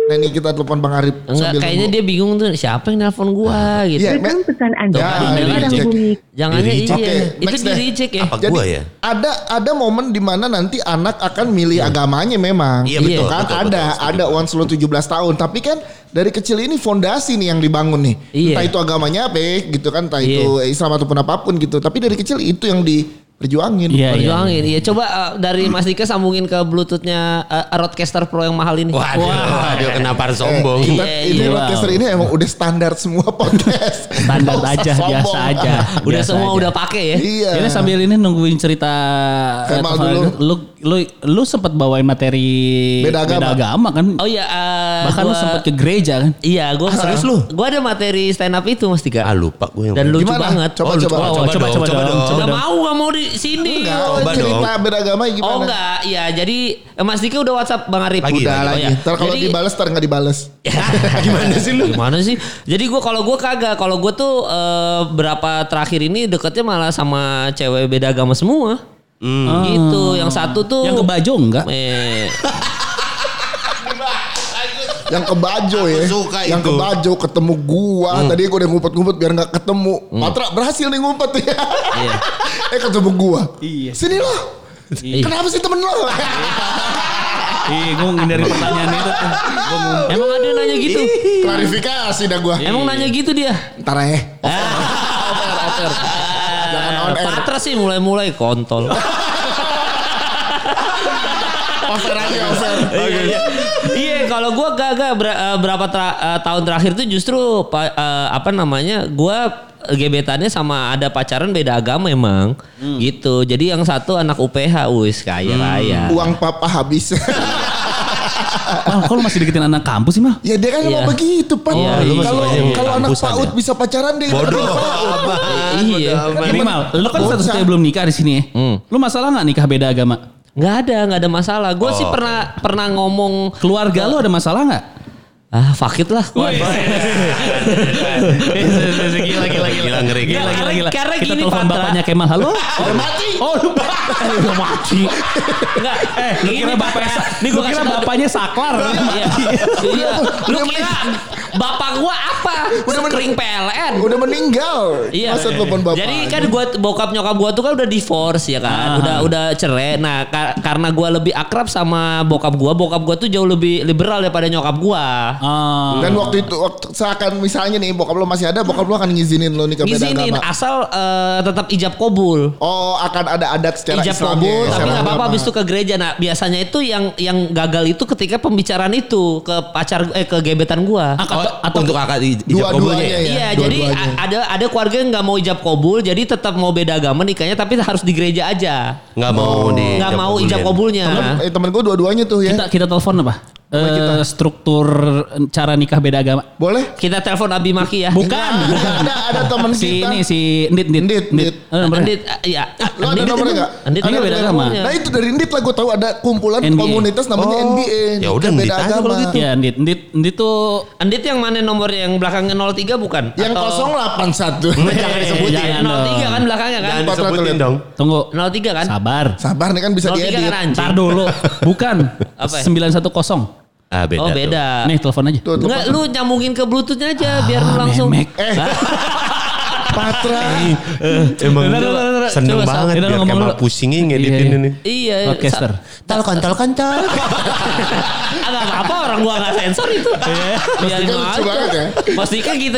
Nah ini kita telepon Bang Arif. Enggak, sambil kayaknya nunggu. dia bingung tuh siapa yang nelpon gua gitu. Iya, Rekam pesan Anda Ya, reject. hubungi. Jangan Di iya. Oke, itu di reject ya. Apa Jadi gua ya? ada ada momen di mana nanti anak akan milih agamanya memang. Iya, betul, kan betul, ada betul, ada once lo 17 tahun tapi kan dari kecil ini fondasi nih yang dibangun nih. Iya. Entah itu agamanya apa gitu kan, entah Iya. itu Islam ataupun apa pun gitu. Tapi dari kecil itu yang di perjuangin. Iya, iya. Perjuangin. Iya, coba eh, dari Mas Dika sambungin ke bluetoothnya eh, Rodecaster Pro yang mahal ini. Waduh, waduh kenapa harus Eh, sombong? kita, Iya, ini iya. podcaster ini emang udah standar semua podcast. Standar aja, sombong. biasa aja. udah Biasa semua aja. udah pakai ya. Iya. Ini sambil ini nungguin cerita Kemal dulu. Lu lu lu sempat bawain materi Beda agama. kan? Oh iya, eh, Bahkan lu gua- sempat ke gereja kan? Iya, gua serius lu? Gua ada materi stand up itu Mas Dika. Ah lupa gue yang Dan lucu Gimana? banget. Coba, Oh, coba. coba, Oh, coba, coba, dong, coba coba dong, dong. coba Gak mau, gak mau di sini. Enggak, Coba cerita beragama gimana? Oh enggak, iya jadi eh, Mas Dika udah WhatsApp Bang Arif. Lagi, Udah lagi. lagi. Oh, iya. Ntar kalau Jadi- dibales, ntar nggak dibales. Gimana sih lu? Gimana sih? Jadi gua kalau gua kagak, kalau gua tuh eh, berapa terakhir ini deketnya malah sama cewek beda agama semua. Gitu. Yang satu tuh Yang ke Bajo enggak? Eh, Yang ke Bajo ya. Suka yang itu. ke Bajo ketemu gua. Tadi gua udah ngumpet-ngumpet biar nggak ketemu. Patra berhasil nih ngumpet ya. Iya. eh ketemu gua. Iya. Sini lo. Iya. Kenapa sih temen lo? Iya, gue ngindari pertanyaan itu tuh. Emang ada yang nanya gitu? Klarifikasi dah gua. Emang nanya gitu dia? Ntar ya. Jangan on air. Patra sih mulai-mulai kontol. Over aja over. Iya, Iya, kalau gua gak berapa tra- eh, tahun terakhir tuh justru pa- eh, apa namanya? Gua gebetannya sama ada pacaran beda agama emang. Gitu. Jadi yang satu anak UPH, wis kaya raya. Uang papa habis. Mal, kok lu masih deketin anak kampus sih, Mal? ya dia kan Iya. emang begitu, Pak. Iya, lu masih Kalau banyak kalau anak PAUD ya? bisa pacaran dia Bodoh. Apa? Iya. Ini Mal, lu kan satu-satunya belum nikah di sini ya. Lu masalah nggak nikah beda agama? Nggak ada, nggak ada masalah. Gue sih Oh, pernah pernah ngomong Keluarga lu ada masalah nggak? Ah fakit lah. Gila, gila, Gila, ngeri, Gila, gila. gila, gila. Karena Kita gini, telepon Patra. bapaknya Kemal. Halo? Udah mati. Oh, lupa. Udah mati. Enggak, eh, Lu kira bapaknya, nih gua gue kira bapaknya saklar. Iya. Iya. Lu kira bapak gua apa? Udah kering PLN. Udah meninggal. Iya. Masa telepon bapak. Jadi kan gua bokap nyokap gua tuh kan udah divorce ya kan. Udah udah cerai. Nah, ka- karena gua lebih akrab sama bokap gua, bokap gua tuh jauh lebih liberal daripada nyokap gua. Oh. Dan waktu itu waktu seakan misalnya nih bokap lo masih ada, bokap lo akan ngizinin lo nikah beda Ngizinin agama. asal eh, tetap ijab kabul. Oh, akan ada adat secara ijab Islamnya, kabul tapi secara nggak apa-apa habis itu ke gereja nah biasanya itu yang yang gagal itu ketika pembicaraan itu ke pacar eh ke gebetan gua Ah, Oh, atau, atau untuk akad ijab Dua-duanya kabulnya ya? ya. iya jadi dua-duanya. a- ada ada keluarga yang nggak mau ijab kabul jadi tetap mau beda agama nikahnya tapi harus di gereja aja Nggak mau di nggak mau ijab kabulnya Temen, eh, temen gue dua-duanya tuh ya. kita kita telepon apa? Eh, struktur cara nikah beda agama. Boleh? kita telepon Abi Maki ya Bukan, Ada, ada, ada temen Si kita. ini si Ndit Ndit. Ndit, Ndit. Eh, nomornya. Andit ah, iya Lo ada nomornya nggak? Andit Ada beda agama. Nah itu dari Ndit lah gue tahu ada kumpulan NBA. komunitas namanya Oh. NBA. Ya udah, Nikah Ndit aja kalau gitu. Iya, Ndit. Ndit Ndit tuh Andit yang mana nomornya yang belakangnya 03 bukan Yang Atau- 081. jangan disebutin jangan 03 kan belakangnya kan Jangan disebutin ratus dong. tunggu. 03 kan Sabar. Sabar nih kan bisa 03 diedit. kan anjing Ntar dulu. Bukan. Apa ya? 910. Ah beda. oh tuh. beda Nih telepon aja. Tuh, tuh, Enggak, lu nyambungin ke bluetoothnya aja biar lu langsung. memek. Eh. Patra. Emang Bentar, bentar, bentar. seneng Coba, banget biar Kemal pusingin ngeditin Iya, iya. ini. Iya. Podcaster. Tol kontol kontol. Agak apa-apa orang gua nggak sensor itu. Biarin Kan lucu banget ya. Pastikan kita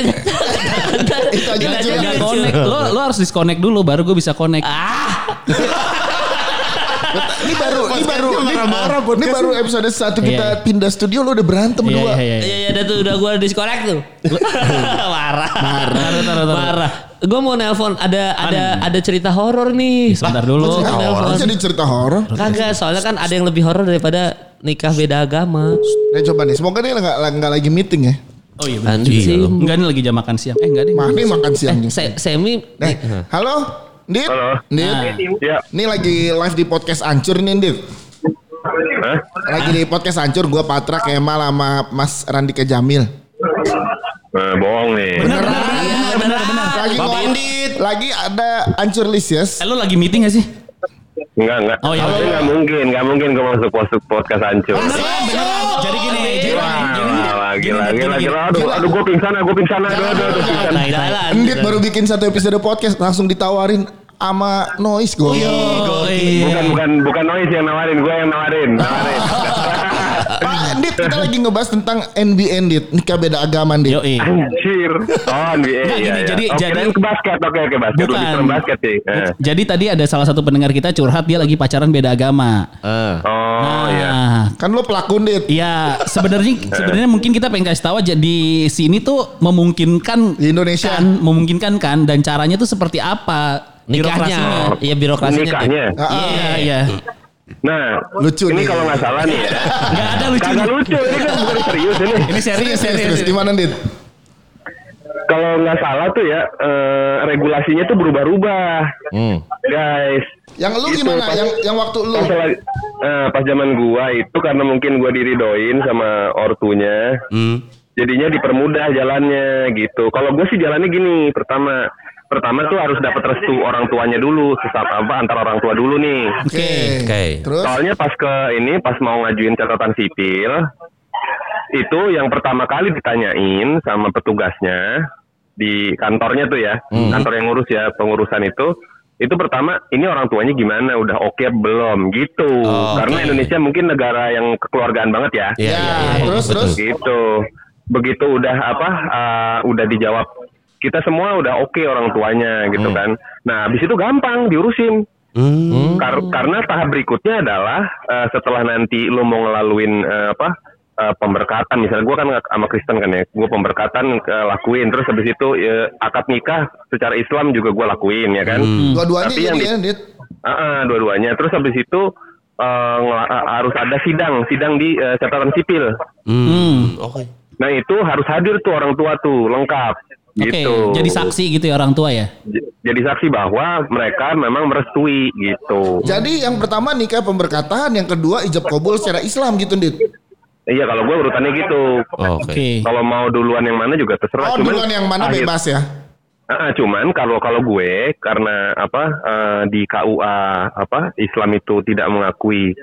Itu aja lucu. Connect. Lo lo harus disconnect dulu baru gue bisa connect. Ah, Ini baru, ini baru, ini, baru episode satu kita Iya. pindah studio lo udah berantem Iya, berdua. iya, iya. iya iya ada tuh udah gua disconnect tuh. Marah. Marah. Marah. Gua mau nelpon ada ada ada cerita horor nih. Sebentar dulu. Cerita horor. Nelpon. Jadi cerita horor. Kagak, soalnya kan ada yang lebih horor daripada nikah beda agama. Nah coba nih, semoga dia nggak lagi meeting ya. Oh iya. sih. Enggak ini lagi jam makan siang. Eh enggak deh. Mah ini makan siang Eh, juga. se- semi Eh, halo, Ndit. Halo. Ndit. Ya. Ini lagi live di podcast Ancur nih, Ndit. Hah? Lagi di podcast Ancur, gue Patra, Kemal, sama Mas Randika Jamil. Eh, bohong nih. Benar benar benar benar benar. Lagi Bapak ngomong- Ndit. Lagi ada Ancur Lisius. Eh lo lagi meeting gak sih? Enggak, enggak. Oh, iya. Tapi Enggak mungkin, enggak mungkin gue masuk masuk podcast hancur. Beneran, beneran. Jadi gini, jadi Wah, gini, wah, gini, gila, gini, gila, gini. gila. Aduh, aduh, gue pingsan, gue pingsan, aduh, aduh, aduh, pingsan. Nah, itu. jalan. Ndit baru bikin satu episode podcast, langsung ditawarin sama Noise gue. Iya. Bukan, bukan, bukan noise yang nawarin, gue yang nawarin. nawarin. Pak Ndit, kita lagi ngebahas tentang NBA Ndit, nikah beda agama Ndit. Yo, Anjir, Oh, NBA. Iya, gini, iya. jadi- Oke, jadi- ke basket. Oke, oke, basket. Lebih serem basket sih. Eh. Jadi tadi ada salah satu pendengar kita curhat dia lagi pacaran beda agama. Eh. Oh, iya. Nah, Kan lo pelaku dit. Iya, sebenarnya sebenarnya mungkin kita pengen kasih tahu aja di sini tuh memungkinkan Di Indonesia. kan, memungkinkan kan dan caranya tuh seperti apa? Nikahnya, iya birokrasinya. Nikahnya. Dit. Ah, ah. Iya, iya. Nah, Lucu ini nih. kalau nggak salah nih ya. Enggak ada lucu. Kagak lucu, ini kan bukan serius ini. Ini serius, serius. Gimana dit? Kalau nggak salah tuh ya, eh, regulasinya tuh berubah-ubah. Hmm. Guys. Yang lu Gitu, gimana? pas- Yang yang waktu lu? Pas, lagi- eh, pas zaman gua itu karena mungkin gua diridoin sama ortunya. Hmm. jadinya dipermudah jalannya gitu. Kalau gue sih jalannya gini, pertama pertama tuh harus dapat restu orang tuanya dulu, sesat apa antar orang tua dulu nih. Oke. Oke. Terus? Soalnya pas ke ini pas mau ngajuin catatan sipil itu yang pertama kali ditanyain sama petugasnya di kantornya tuh ya, kantor yang ngurus ya pengurusan itu itu pertama ini orang tuanya gimana udah oke belum gitu Oh, karena. Indonesia mungkin negara yang kekeluargaan banget ya Iya, Ya, iya, iya. terus, Betul. terus? gitu begitu udah apa uh, udah dijawab kita semua udah oke orang tuanya gitu kan. Nah habis itu gampang diurusin. Hmm. Kar- karena tahap berikutnya adalah uh, setelah nanti lu mau ngelaluin uh, apa uh, pemberkatan. Misalnya gue kan sama Kristen kan ya gue pemberkatan uh, lakuin. Terus habis itu uh, akad nikah secara Islam juga gue lakuin ya kan. Dua-duanya Tapi yang jadi di- ya dit. Ah, ah, dua-duanya. Terus habis itu uh, uh, harus ada sidang sidang di uh, catatan sipil. Hmm. Oke. Nah itu harus hadir tuh orang tua tuh lengkap Oke, gitu. jadi saksi gitu ya orang tua ya. Jadi saksi bahwa mereka memang merestui gitu. Jadi yang pertama nikah pemberkatan, yang kedua ijab kabul secara Islam gitu dit. Iya kalau gue urutannya gitu. Oh, Oke. Oke. Kalau mau duluan yang mana juga terserah. Oh duluan yang mana akhir- bebas ya? Ah, ah, cuman kalau kalau gue karena apa eh, di KUA apa Islam itu tidak mengakui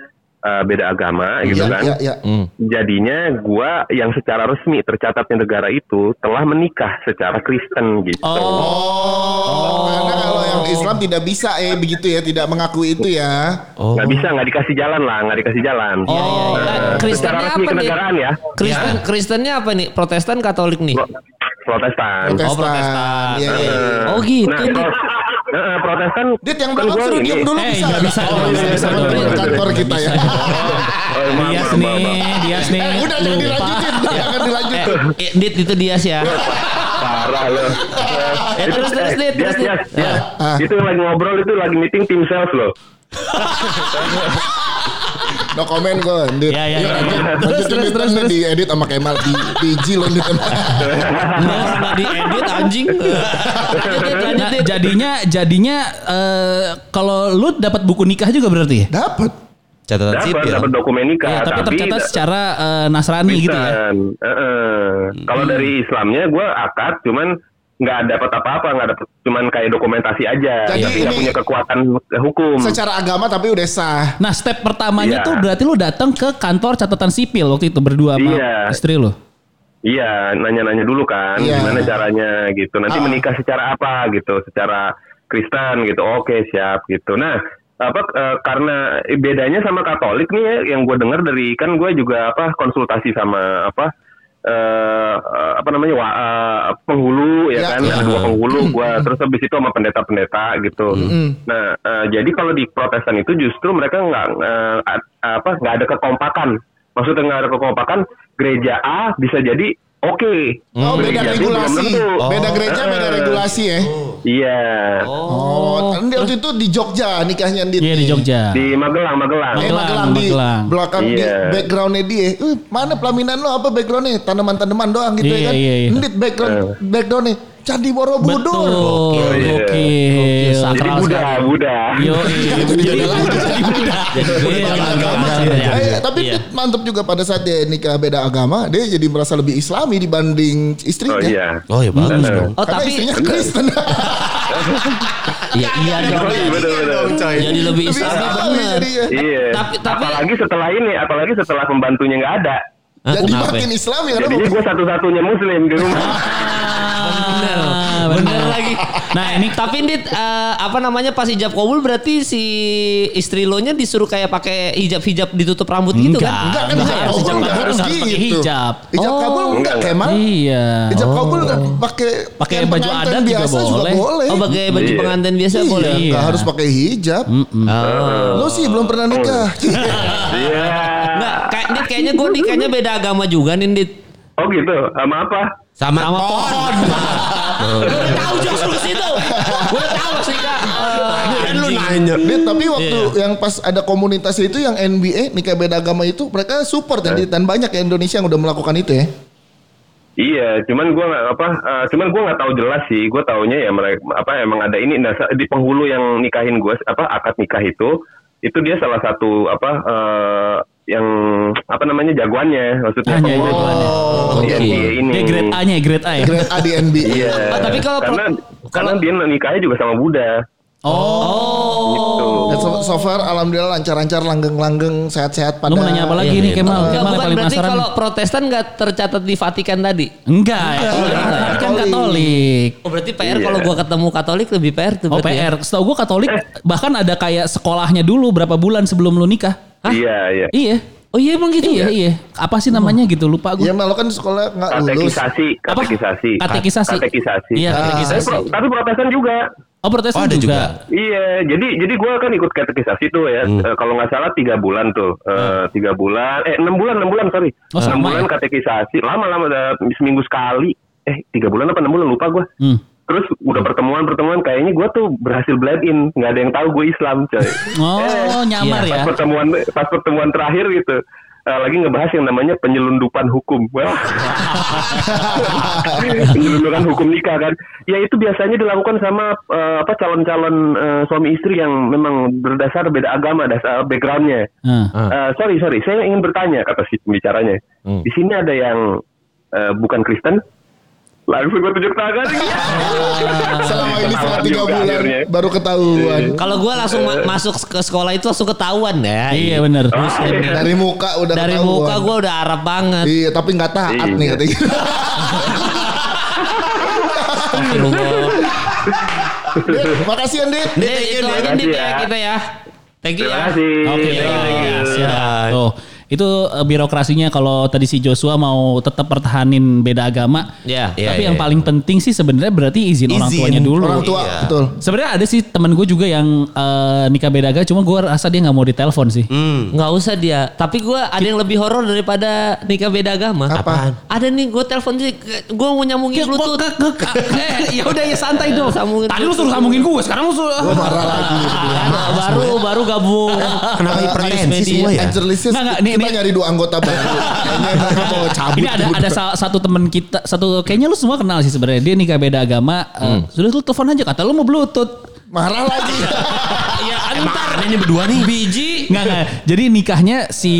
eh, beda agama gitu Iya, kan. iya, iya. Hmm. Jadinya gua yang secara resmi tercatat di negara itu telah menikah secara Kristen gitu. Oh, karena kalau yang Islam tidak bisa eh begitu ya, tidak mengakui itu ya. Oh. nggak bisa nggak dikasih jalan lah nggak dikasih jalan Oh, secara Kristennya resmi apa nih? kenegaraan ya Kristen Kristennya apa nih? Protestan Katolik nih? Pro- Protestan Protestan. Protestan. Iya, iya. Eh, Oh, gitu, nah, Dit. pro- eh, Protestan Dit yang kan belakang suruh diem dulu Eh, bisa. nggak bisa, bisa, kantor kita ya. Dias nih. Dias nih. Eh, Udah jangan dilanjutin, jangan dilanjutin. Eh, eh, Dit itu dia sih ya. parah loh Eh, terus, terus, Dit, terus, Dit. Dias, Dias. Ah. itu lagi ngobrol itu lagi meeting tim sales loh No comment gue, Dit. Ya, ya, Yuk, ya. lanjut. Terus, Lanjutin, terus, Dit. terus, terus. diedit sama Kemal di di G lo Dit. Nggak pernah diedit anjing. Lanjut, Nah, jadinya jadinya eh, kalau lu dapat buku nikah juga berarti ya? Dapat. Catatan dapat sipil. dapat dokumen nikah Ya, tapi tercatat secara eh, Nasrani gitu ya. Kristen. Heeh. Kalau dari Islamnya gue akad, cuman nggak dapat apa-apa, nggak dapat, cuman kayak dokumentasi aja, Jadi tapi nggak punya kekuatan hukum. Secara agama tapi udah sah. Nah, step pertamanya Iya. tuh berarti lu datang ke kantor catatan sipil waktu itu berdua sama Iya. istri lu. Iya, nanya-nanya dulu kan, Iya. gimana caranya gitu. Nanti Ah. menikah secara apa gitu, secara Kristen gitu. Oke, siap gitu. Nah, apa eh, karena bedanya sama Katolik nih ya, yang gue dengar dari kan gue juga apa konsultasi sama apa eh eh, apa namanya wa, eh, penghulu ya Ya, kan, ya. ada dua penghulu gue terus habis itu sama pendeta-pendeta gitu. Mm. Nah, eh, jadi kalau di Protestan itu justru mereka nggak a- apa nggak ada kekompakan. Maksudnya nggak ada kekompakan, gereja A bisa jadi oke. Oh, beda Gereja regulasi. tentu. Beda gereja, beda regulasi ya. Iya. Oh, ini waktu itu di Jogja nikahnya Dit. Iya di. Jogja. Di Magelang, Magelang. Eh, Magelang, Magelang di Magelang. belakang di Iya. backgroundnya dia. Eh, mana pelaminan lo apa backgroundnya? Tanaman-tanaman doang gitu Iya, ya kan? iya, iya. Ndit background backgroundnya Candi Borobudur. Betul. Iya. Oke. Jadi Sakral Buddha, sekali. Buddha. Yo, Jadi jadi beda lagi. jadi. Jadi Iya, iya, agama. iya, iya. Eh, tapi Iya. Mantep juga pada saat dia nikah beda agama, dia jadi merasa lebih Islami dibanding Oh istrinya. iya. Oh ya bagus dong. Oh tapi istrinya Kristen. iya iya dong. Oh, iya. Jadi lebih Islami jadinya. Iya. Tapi tapi apalagi setelah ini, apalagi setelah pembantunya nggak ada. Jadi kenapa? makin Islami karena Jadinya gue satu-satunya Muslim di rumah. Ah, Bener lagi. Nah ini tapi Dit eh, apa namanya pas hijab kabul berarti si istri lo nya disuruh kayak pakai hijab-hijab ditutup rambut gitu Enggak. kan? Enggak kan Enggak, hijab hijab kabul kabul enggak harus harus pakai gitu. hijab. Hijab Oh. kabul enggak Enggak, Kemal. Iya. Hijab kabul pakai Pakai pakaian baju adat juga biasa boleh. boleh. Oh pakai baju Iya. pengantin biasa Iya, boleh. enggak harus pakai hijab. Oh. Lo sih belum pernah nikah. Iya. Enggak, kayak Dit kayaknya gue nikahnya beda agama juga nih Dit. Oh gitu. Sama apa? Sama, Sama pohon. Gue udah tahu justru ke situ. Gue udah tahu sih kak. Kan lu nanya. Dit, tapi waktu Iya. yang pas ada komunitas itu yang NBA nikah beda agama itu mereka support Iya. ya Dit. dan banyak ya Indonesia yang udah melakukan itu ya. Iya, cuman gua nggak apa, eh, cuman gua nggak tahu jelas sih. Gua taunya ya mereka apa emang ada ini nah, di penghulu yang nikahin gua apa akad nikah itu itu dia salah satu apa eh, yang apa namanya jagoannya maksudnya Hanya pengurus jagoannya. di Oke. NBA ini. Dia grade A-nya ya, grade A ya. Grade A di NBA. Iya. Oh, tapi kalau karena karena dia nikahnya juga sama Buddha. Oh. Gitu. Dan so, so far alhamdulillah lancar-lancar langgeng-langgeng sehat-sehat pada Lu mau nanya apa lagi Iya, nih iya. Kemal? Enggak, Kemal bukan paling berarti kalau Protestan nggak tercatat di Vatikan tadi. Enggak, ya. Enggak. Ini kan Katolik. Oh berarti PR Iya. kalau gua ketemu Katolik lebih PR tuh Oh berarti ya? PR. Setahu gue Katolik bahkan ada kayak sekolahnya dulu berapa bulan sebelum lu nikah. Hah? Iya, iya. Iya. Oh iya emang gitu Iya, ya? iya. Apa sih namanya gitu lupa gue. Ya malu kan sekolah nggak lulus. Katekisasi, Apa? katekisasi. Katekisasi. Katekisasi. Iya, Ah. katekisasi. Tapi, pro- tapi Protestan juga. Oh, Protestan Oh, ada juga. juga. Iya, jadi jadi gue kan ikut katekisasi tuh ya. Hmm. Eh, kalau nggak salah tiga bulan tuh, Eh, tiga bulan, eh enam bulan, enam bulan sorry, Oh, enam sama bulan ya? katekisasi, lama-lama seminggu sekali. Eh tiga bulan apa enam bulan lupa gue. Hmm. Terus udah pertemuan-pertemuan kayaknya gue tuh berhasil blend in, nggak ada yang tahu gue Islam coy. Oh, nyamar pas ya. pertemuan pas pertemuan terakhir gitu. eh, lagi ngebahas yang namanya penyelundupan hukum. Wah. penyelundupan hukum nikah kan. Ya itu biasanya dilakukan sama eh, apa calon-calon eh, suami istri yang memang berdasar beda agama, dasar backgroundnya. Nah. Eh, sorry sorry, saya ingin bertanya kata si pembicaranya. Di sini ada yang eh, bukan Kristen? Langsung gue tunjuk tangan. Selama ini selama tiga bulan akhirnya. baru ketahuan. Kalau gua langsung ma- masuk ke sekolah itu langsung ketahuan ya. Iya benar. Oh, iya. Dari muka udah Dari ketahuan. muka gua udah Arab banget. Iya, tapi nggak taat Iya. nih katanya. Makasih Andit. Dit, itu aja Terima Dit kasih ya ya. kita ya. Thank you Terima ya. kasih. Oke, siap. Tuh, itu eh, birokrasinya kalau tadi si Joshua mau tetap pertahanin beda agama. Ya. Iya, Tapi iya, yang iya. paling penting sih sebenarnya berarti izin, orang Izin tuanya dulu. Orang tua, Iya. betul. Sebenarnya ada sih temen gue juga yang eh, nikah beda agama, cuma gue rasa dia nggak mau ditelepon sih. Hmm. Nggak usah dia. Tapi gua ada yang lebih horor daripada nikah beda agama. Apaan? Ada nih gue telepon sih, gue mau nyambungin bluetooth. Eh, ya udah ya santai dong. Sambungin Tadi lu suruh sambungin gue, sekarang lu suruh. Gue marah lagi. Baru baru gabung. Kenapa hipertensi semua ya? Nggak, nggak, nih, kita nih. nyari dua anggota baru. Kayaknya mereka mau cabut. Ini ada ada salah satu temen kita, satu kayaknya lu semua kenal sih sebenarnya. Dia nikah beda agama. eh, sudah lu telepon aja kata lu mau bluetooth. Marah lagi. ya Emang ini berdua nih. Biji. Nggak, nggak. Jadi nikahnya si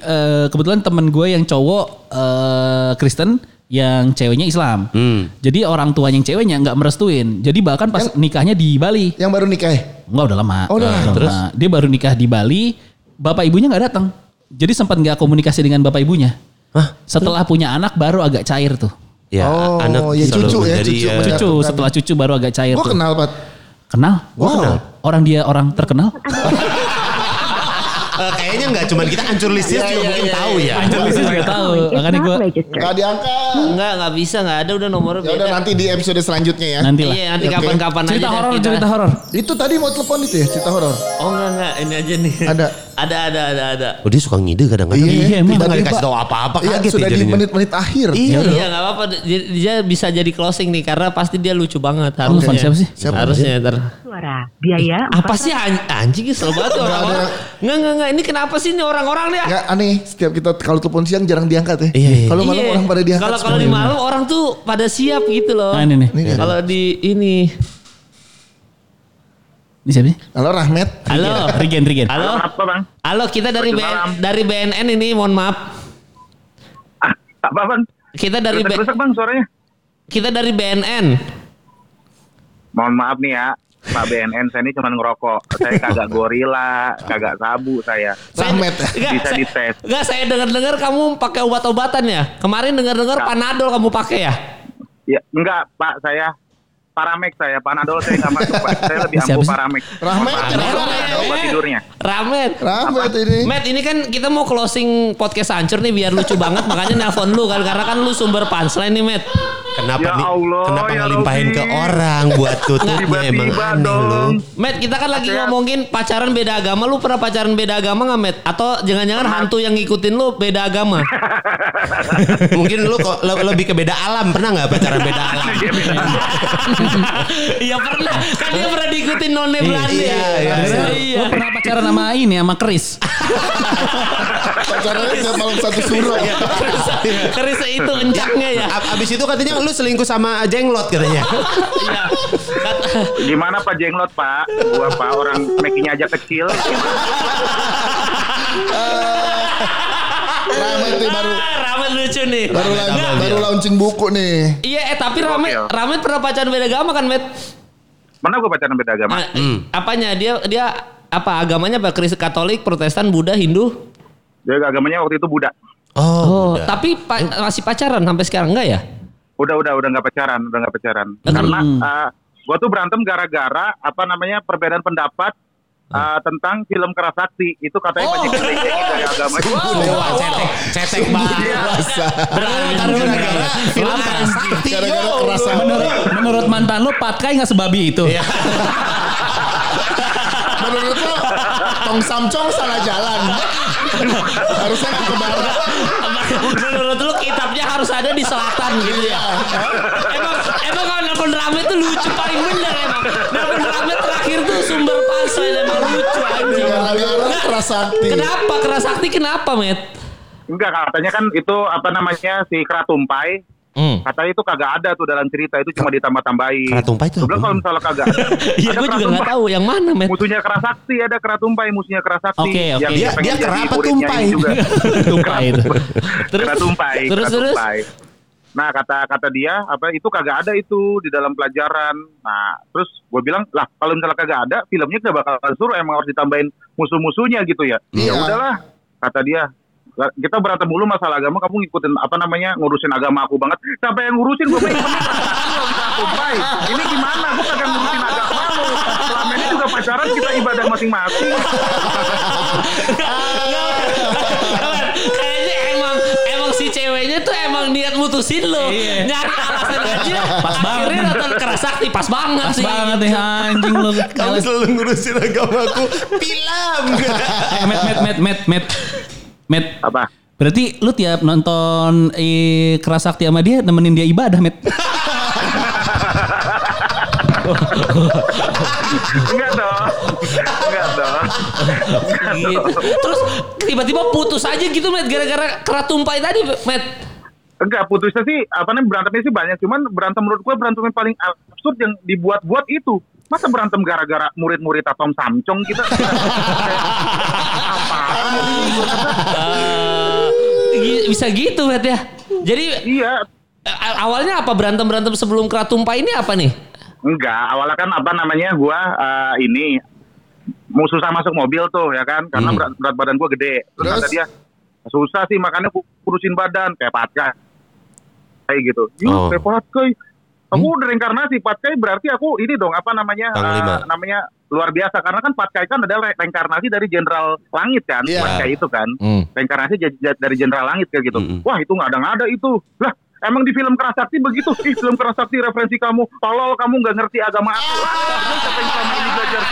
eh, kebetulan temen gue yang cowok eh, Kristen, yang ceweknya Islam. Hmm. Jadi orang tuanya yang ceweknya nggak merestuin. Jadi bahkan pas nikahnya di Bali, Yang baru nikah ya? Enggak udah lama. Oh, udah lama. Dia baru nikah di Bali, bapak ibunya nggak datang. Jadi sempat nggak komunikasi dengan bapak ibunya. Hah? Setelah punya anak baru agak cair tuh. Ya, Oh, anak ya, cucu ya, cucu. ya. Cucu setelah cucu baru agak cair Gue tuh. kenal Pat. Kenal? Gua kenal. Orang dia orang terkenal. Eh, kayaknya nggak cuma kita hancur listnya Iya, juga iya, mungkin iya, tahu ya. Anjir Lisi juga tahu. Makanya gue Gak diangkat. Enggak, enggak bisa, enggak ada udah nomornya Ya udah nanti di episode selanjutnya ya. nanti lah. Iya, nanti kapan-kapan aja. Cerita horor, kita. cerita horor. Itu tadi mau telepon itu ya cerita horor. Oh enggak enggak, ini aja nih. Ada. Ada, ada, ada, ada. Oh dia suka ngide kadang-kadang. Iya, emang. Kita nggak Tiba-tiba. dikasih tahu apa-apa Iya, kaget sudah ya di menit-menit akhir. Iya. Iya nggak apa-apa, dia, dia bisa jadi closing nih karena pasti dia lucu banget harusnya. siapa sih? Siapa? Harusnya ntar. suara biaya Apa sih an- anjing kesel banget orang-orang. Enggak enggak enggak, ini kenapa sih ini orang-orang nih? Nggak aneh, setiap kita kalau telepon siang jarang diangkat ya. Iya, iya. Kalau malam Iya. orang pada diangkat. Kalau kalau di malam orang tuh pada siap gitu loh. Nah, ini nih. Ini Kalau di ini. Ini siapa sih? Halo Rahmat. Halo. Rigen, Rigen. Halo. Apa bang? Halo, kita dari BN, dari BNN ini, mohon maaf. Ah, apa bang? Kita dari B- Rusak bang suaranya. kita dari BNN. Mohon maaf nih ya, Pak BNN saya ini cuma ngerokok. Saya kagak gorila, kagak sabu saya. Rahmat. Enggak, Bisa dites. Enggak, saya dengar-dengar kamu pakai obat-obatan ya. Kemarin dengar-dengar. Panadol kamu pakai ya. Ya enggak Pak saya Paramex saya, Panadol saya nggak masuk Pak. Saya lebih ampuh sih? Paramex. Rahmat, obat tidurnya. Ramet. Rahmat ini. Matt ini kan kita mau closing podcast hancur nih biar lucu banget makanya nelpon lu kan karena kan lu sumber punchline nih Matt. Kenapa Ya nih? Allah, kenapa ya ngelimpahin ke orang buat tutupnya emang Tiba-tiba aneh lu. dong. Matt kita kan lagi Saya- ngomongin pacaran beda agama lu pernah pacaran beda agama nggak Matt? Atau jangan-jangan hantu yang ngikutin lu beda agama? Mungkin lu kok le- lebih ke beda alam pernah nggak pacaran beda alam? Iya pernah kan dia pernah diikutin none Belanda. Iya, iya, iya. Iya. Lu pernah pacaran sama ini sama Chris. Pacarannya tiap malam satu suruh. Keris itu kencangnya ya. Abis itu katanya lu selingkuh sama jenglot katanya. Iya. Gimana Pak Jenglot Pak? Gua Pak orang makinya aja kecil. Rahmat nih baru Ah, Ramet lucu nih. baru Rahmat, baru iya. launching buku nih. Iya, eh tapi Ramet. Ramet pernah pacaran beda agama kan, Met? Mana gue pacaran beda agama? Ah, Apanya? Dia dia apa agamanya apa? Kristen Katolik, Protestan, Buddha, Hindu? Dia agamanya waktu itu Buddha. Oh, udah. tapi pa- masih pacaran sampai sekarang enggak ya? Udah udah udah nggak pacaran, udah nggak pacaran. Karena uh, gue tuh berantem gara-gara apa namanya perbedaan pendapat uh, tentang film Kerasakti. Itu katanya banyak yang dari agama itu. Wah, cetek, cetek banget. Dewasa. Karena gara-gara film Sakti. Gara-gara kerasa. Menurut menurut mantan lu Patkai nggak sebabi itu. Menurut lo Tong Samcong salah jalan. Harusnya ke barat. Menurut lu kitabnya harus ada di selatan gitu ya? emang emang kalau nelfon Ramet tuh lucu paling bener emang. Nelfon Ramet terakhir tuh sumber punchline emang lucu anjing. Gara-gara kerasakti. Kenapa kerasakti kenapa, Met? Enggak katanya kan itu apa namanya si Kratumpai. Hmm. Katanya itu kagak ada tuh dalam cerita itu cuma ditambah-tambahin. Kratumpai itu apa? kalau misalnya kagak ada. Iya, gue juga nggak tahu yang mana, Met. Musuhnya Kerasakti ada Kratumpai, musuhnya Kerasakti. Oke, oke. Yang Dia- dia kerapa tumpai. juga. Tumpai itu. Terus Kratumpai, terus terus. Nah kata kata dia apa itu kagak ada itu di dalam pelajaran. Nah terus gue bilang lah kalau misalnya kagak ada filmnya gak bakal suruh emang harus ditambahin musuh-musuhnya gitu ya. Iya. Ya udahlah kata dia. Kita berantem dulu masalah agama, kamu ngikutin apa namanya ngurusin agama aku banget. Sampai yang ngurusin gue pengen Tumpai. Ini gimana? Gue kagak ngurusin agama lu. Selama ini juga pacaran kita ibadah masing-masing. Kayaknya emang emang si ceweknya tuh emang niat mutusin lo. Iya. Nyari alasan aja. Pas banget. Akhirnya datang kerasakti pas banget Pas sih. banget nih anjing lu. Kamu selalu ngurusin agamaku. Film. Eh, Met, met, met, met, met. Met. Apa? Berarti lu tiap nonton eh, kerasakti sama dia nemenin dia ibadah, Met. Enggak dong. Enggak dong. Gitu. Terus tiba-tiba putus aja gitu Met gara-gara keratumpai tadi Met. Enggak, putusnya sih apa namanya berantemnya sih banyak, cuman berantem menurut gue berantem yang paling absurd yang dibuat-buat itu. Masa berantem gara-gara murid-murid Atom Samcong kita? Ini? Eh, bisa gitu Met ya. Jadi Iya, eh, awalnya apa berantem-berantem sebelum keratumpai ini apa nih? enggak. Awalnya kan apa namanya gua eh, ini mau susah masuk mobil tuh ya kan, karena berat, berat badan gua gede. Terus, Terus? kata dia susah sih makanya ku- kurusin badan kayak patkai kayak gitu. Yuk, Oh. kayak patkai. Aku udah reinkarnasi patkai berarti aku ini dong apa namanya lima. namanya luar biasa karena kan patkai kan adalah re- reinkarnasi dari jenderal langit kan Iya. patkai itu kan Hmm. reinkarnasi dari jenderal langit kayak gitu. Mm-mm. Wah itu nggak ada nggak ada itu. Lah emang di film Kerasakti begitu. Ih film Kerasakti referensi kamu. Tolol kamu nggak ngerti agama aku. Ah, siapa yang selama ini belajar?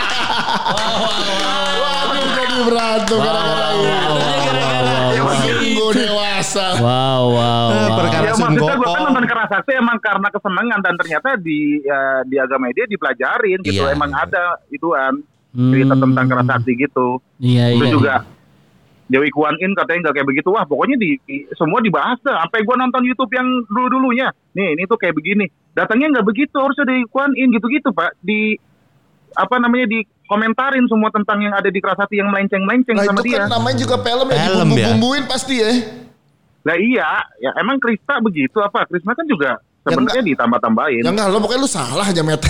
Waduh jadi berantem gara-gara ini. Sungguh dewasa. Wow, wow, wow. Perkara Ya maksudnya gue kan nonton Kerasakti emang karena kesenangan dan ternyata di ya, di agama dia dipelajarin gitu. Iya. Emang ada ituan cerita Hmm. tentang Kerasakti gitu. Iya, iya. juga Dewi Kuan In katanya nggak kayak begitu. Wah pokoknya di, di- semua dibahas tuh. Sampai gue nonton YouTube yang dulu-dulunya. Nih ini tuh kayak begini. Datangnya nggak begitu. Harusnya Dewi Kuan In gitu-gitu pak. Di apa namanya di komentarin semua tentang yang ada di Kerasakti yang melenceng-melenceng Nah sama itu dia. kan namanya juga film ya Film ya. dibumbu-bumbuin pasti ya. Lah iya, ya emang Krista begitu apa? Krista kan juga sebenarnya ditambah-tambahin. Ya enggak lo pokoknya lu salah aja Met.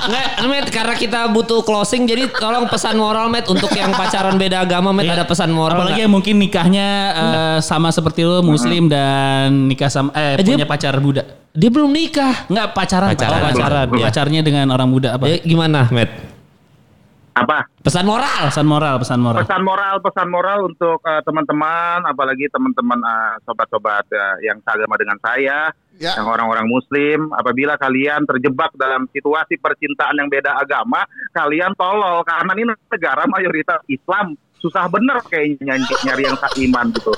Nggak, Met, karena kita butuh closing jadi tolong pesan moral Met untuk yang pacaran beda agama Met ada pesan moral Apalagi nggak? yang mungkin nikahnya eh, sama seperti lu muslim dan nikah sama eh, Eh, dia- punya pacar Buddha. dia belum nikah. Enggak pacaran, Pacaran. Oh, pacaran. Belum. Pacarnya dengan orang Buddha apa? Ya, gimana Met? Apa? Pesan moral. Pesan moral, pesan moral. pesan moral pesan moral untuk eh, teman-teman apalagi teman-teman eh, sobat-sobat eh, yang seagama dengan saya Ya. yang orang-orang muslim apabila kalian terjebak dalam situasi percintaan yang beda agama kalian tolol karena ini negara mayoritas Islam susah bener kayaknya nyari, nyari yang iman gitu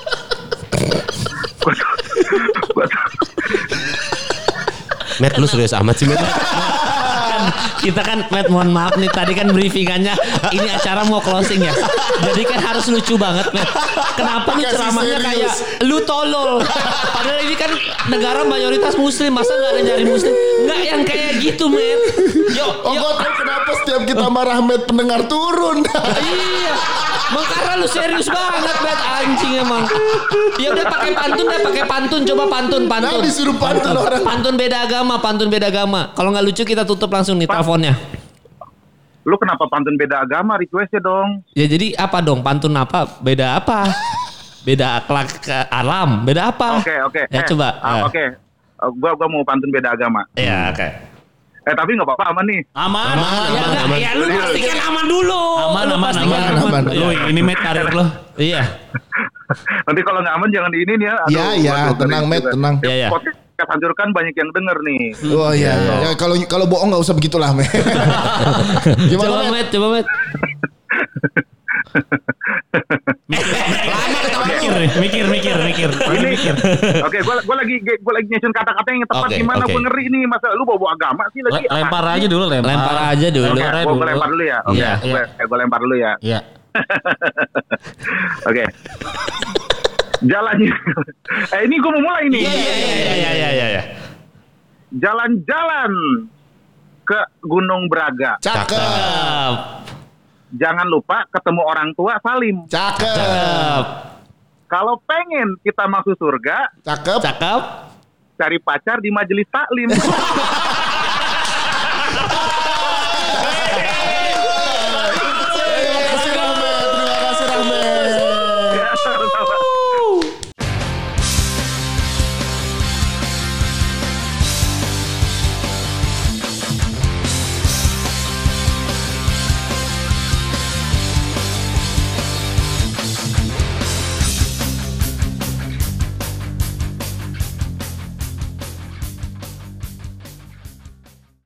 Matt lu serius amat sih Matt. Kan kita kan Met mohon maaf nih tadi kan briefingannya ini acara mau closing ya. Jadi kan harus lucu banget Met. Kenapa lu Kasih ceramahnya kayak lu tolol. Padahal ini kan negara mayoritas muslim masa nggak ada nyari muslim? Nggak yang kayak gitu Met. Yo, Oh, yo. kenapa setiap kita marah Met pendengar turun. Iya. Emang karena lu serius banget Met anjing emang. Ya udah pakai pantun deh, pakai pantun coba pantun pantun. Nah, disuruh pantun orang. Pantun beda agama, pantun beda agama. Kalau nggak lucu kita tutup langsung nih teleponnya. lu kenapa pantun beda agama requestnya dong Ya jadi apa dong pantun apa? Beda apa? Beda akhlak ke alam. Beda apa? oke oke Ya Eh, coba. ah, Ya. oke Eh, gua gua mau pantun beda agama Ya oke. Eh tapi nggak apa-apa aman nih Aman, Ya, aman, enggak, aman. ya lu pastikan aman dulu. Aman, Lu aman, pastikan aman, aman. Lu ini met karir lo. Iya. nanti kalau nggak aman jangan di ini nih ya Iya, iya, tenang, Met, tenang. Iya, iya. podcast hancurkan banyak yang denger nih Oh iya. Ya, kalau kalau bohong nggak usah begitulah, Met. Gimana, Coba Met? met, coba met. Mikir, mikir, mikir, mikir. ini mikir. oke gua gua lagi gua lagi nyusun kata-kata yang tepat Oke, gimana oke. gua ngeri nih masa lu bawa agama sih lagi Le- Lempar aja dulu, lempar. Lempar aja dulu. Oke, Lempar gua, lempar dulu ya. Oke, Iya, gua, gua lempar dulu ya. Iya. Oke. Jalannya. eh ini gua mau mulai nih. Iya iya iya iya iya iya. iya. Jalan-jalan ke Gunung Braga. Cakep. Cakep. Jangan lupa ketemu orang tua salim. Cakep. Kalau pengen kita masuk surga, Cakep. Cakep. cari pacar di majelis taklim.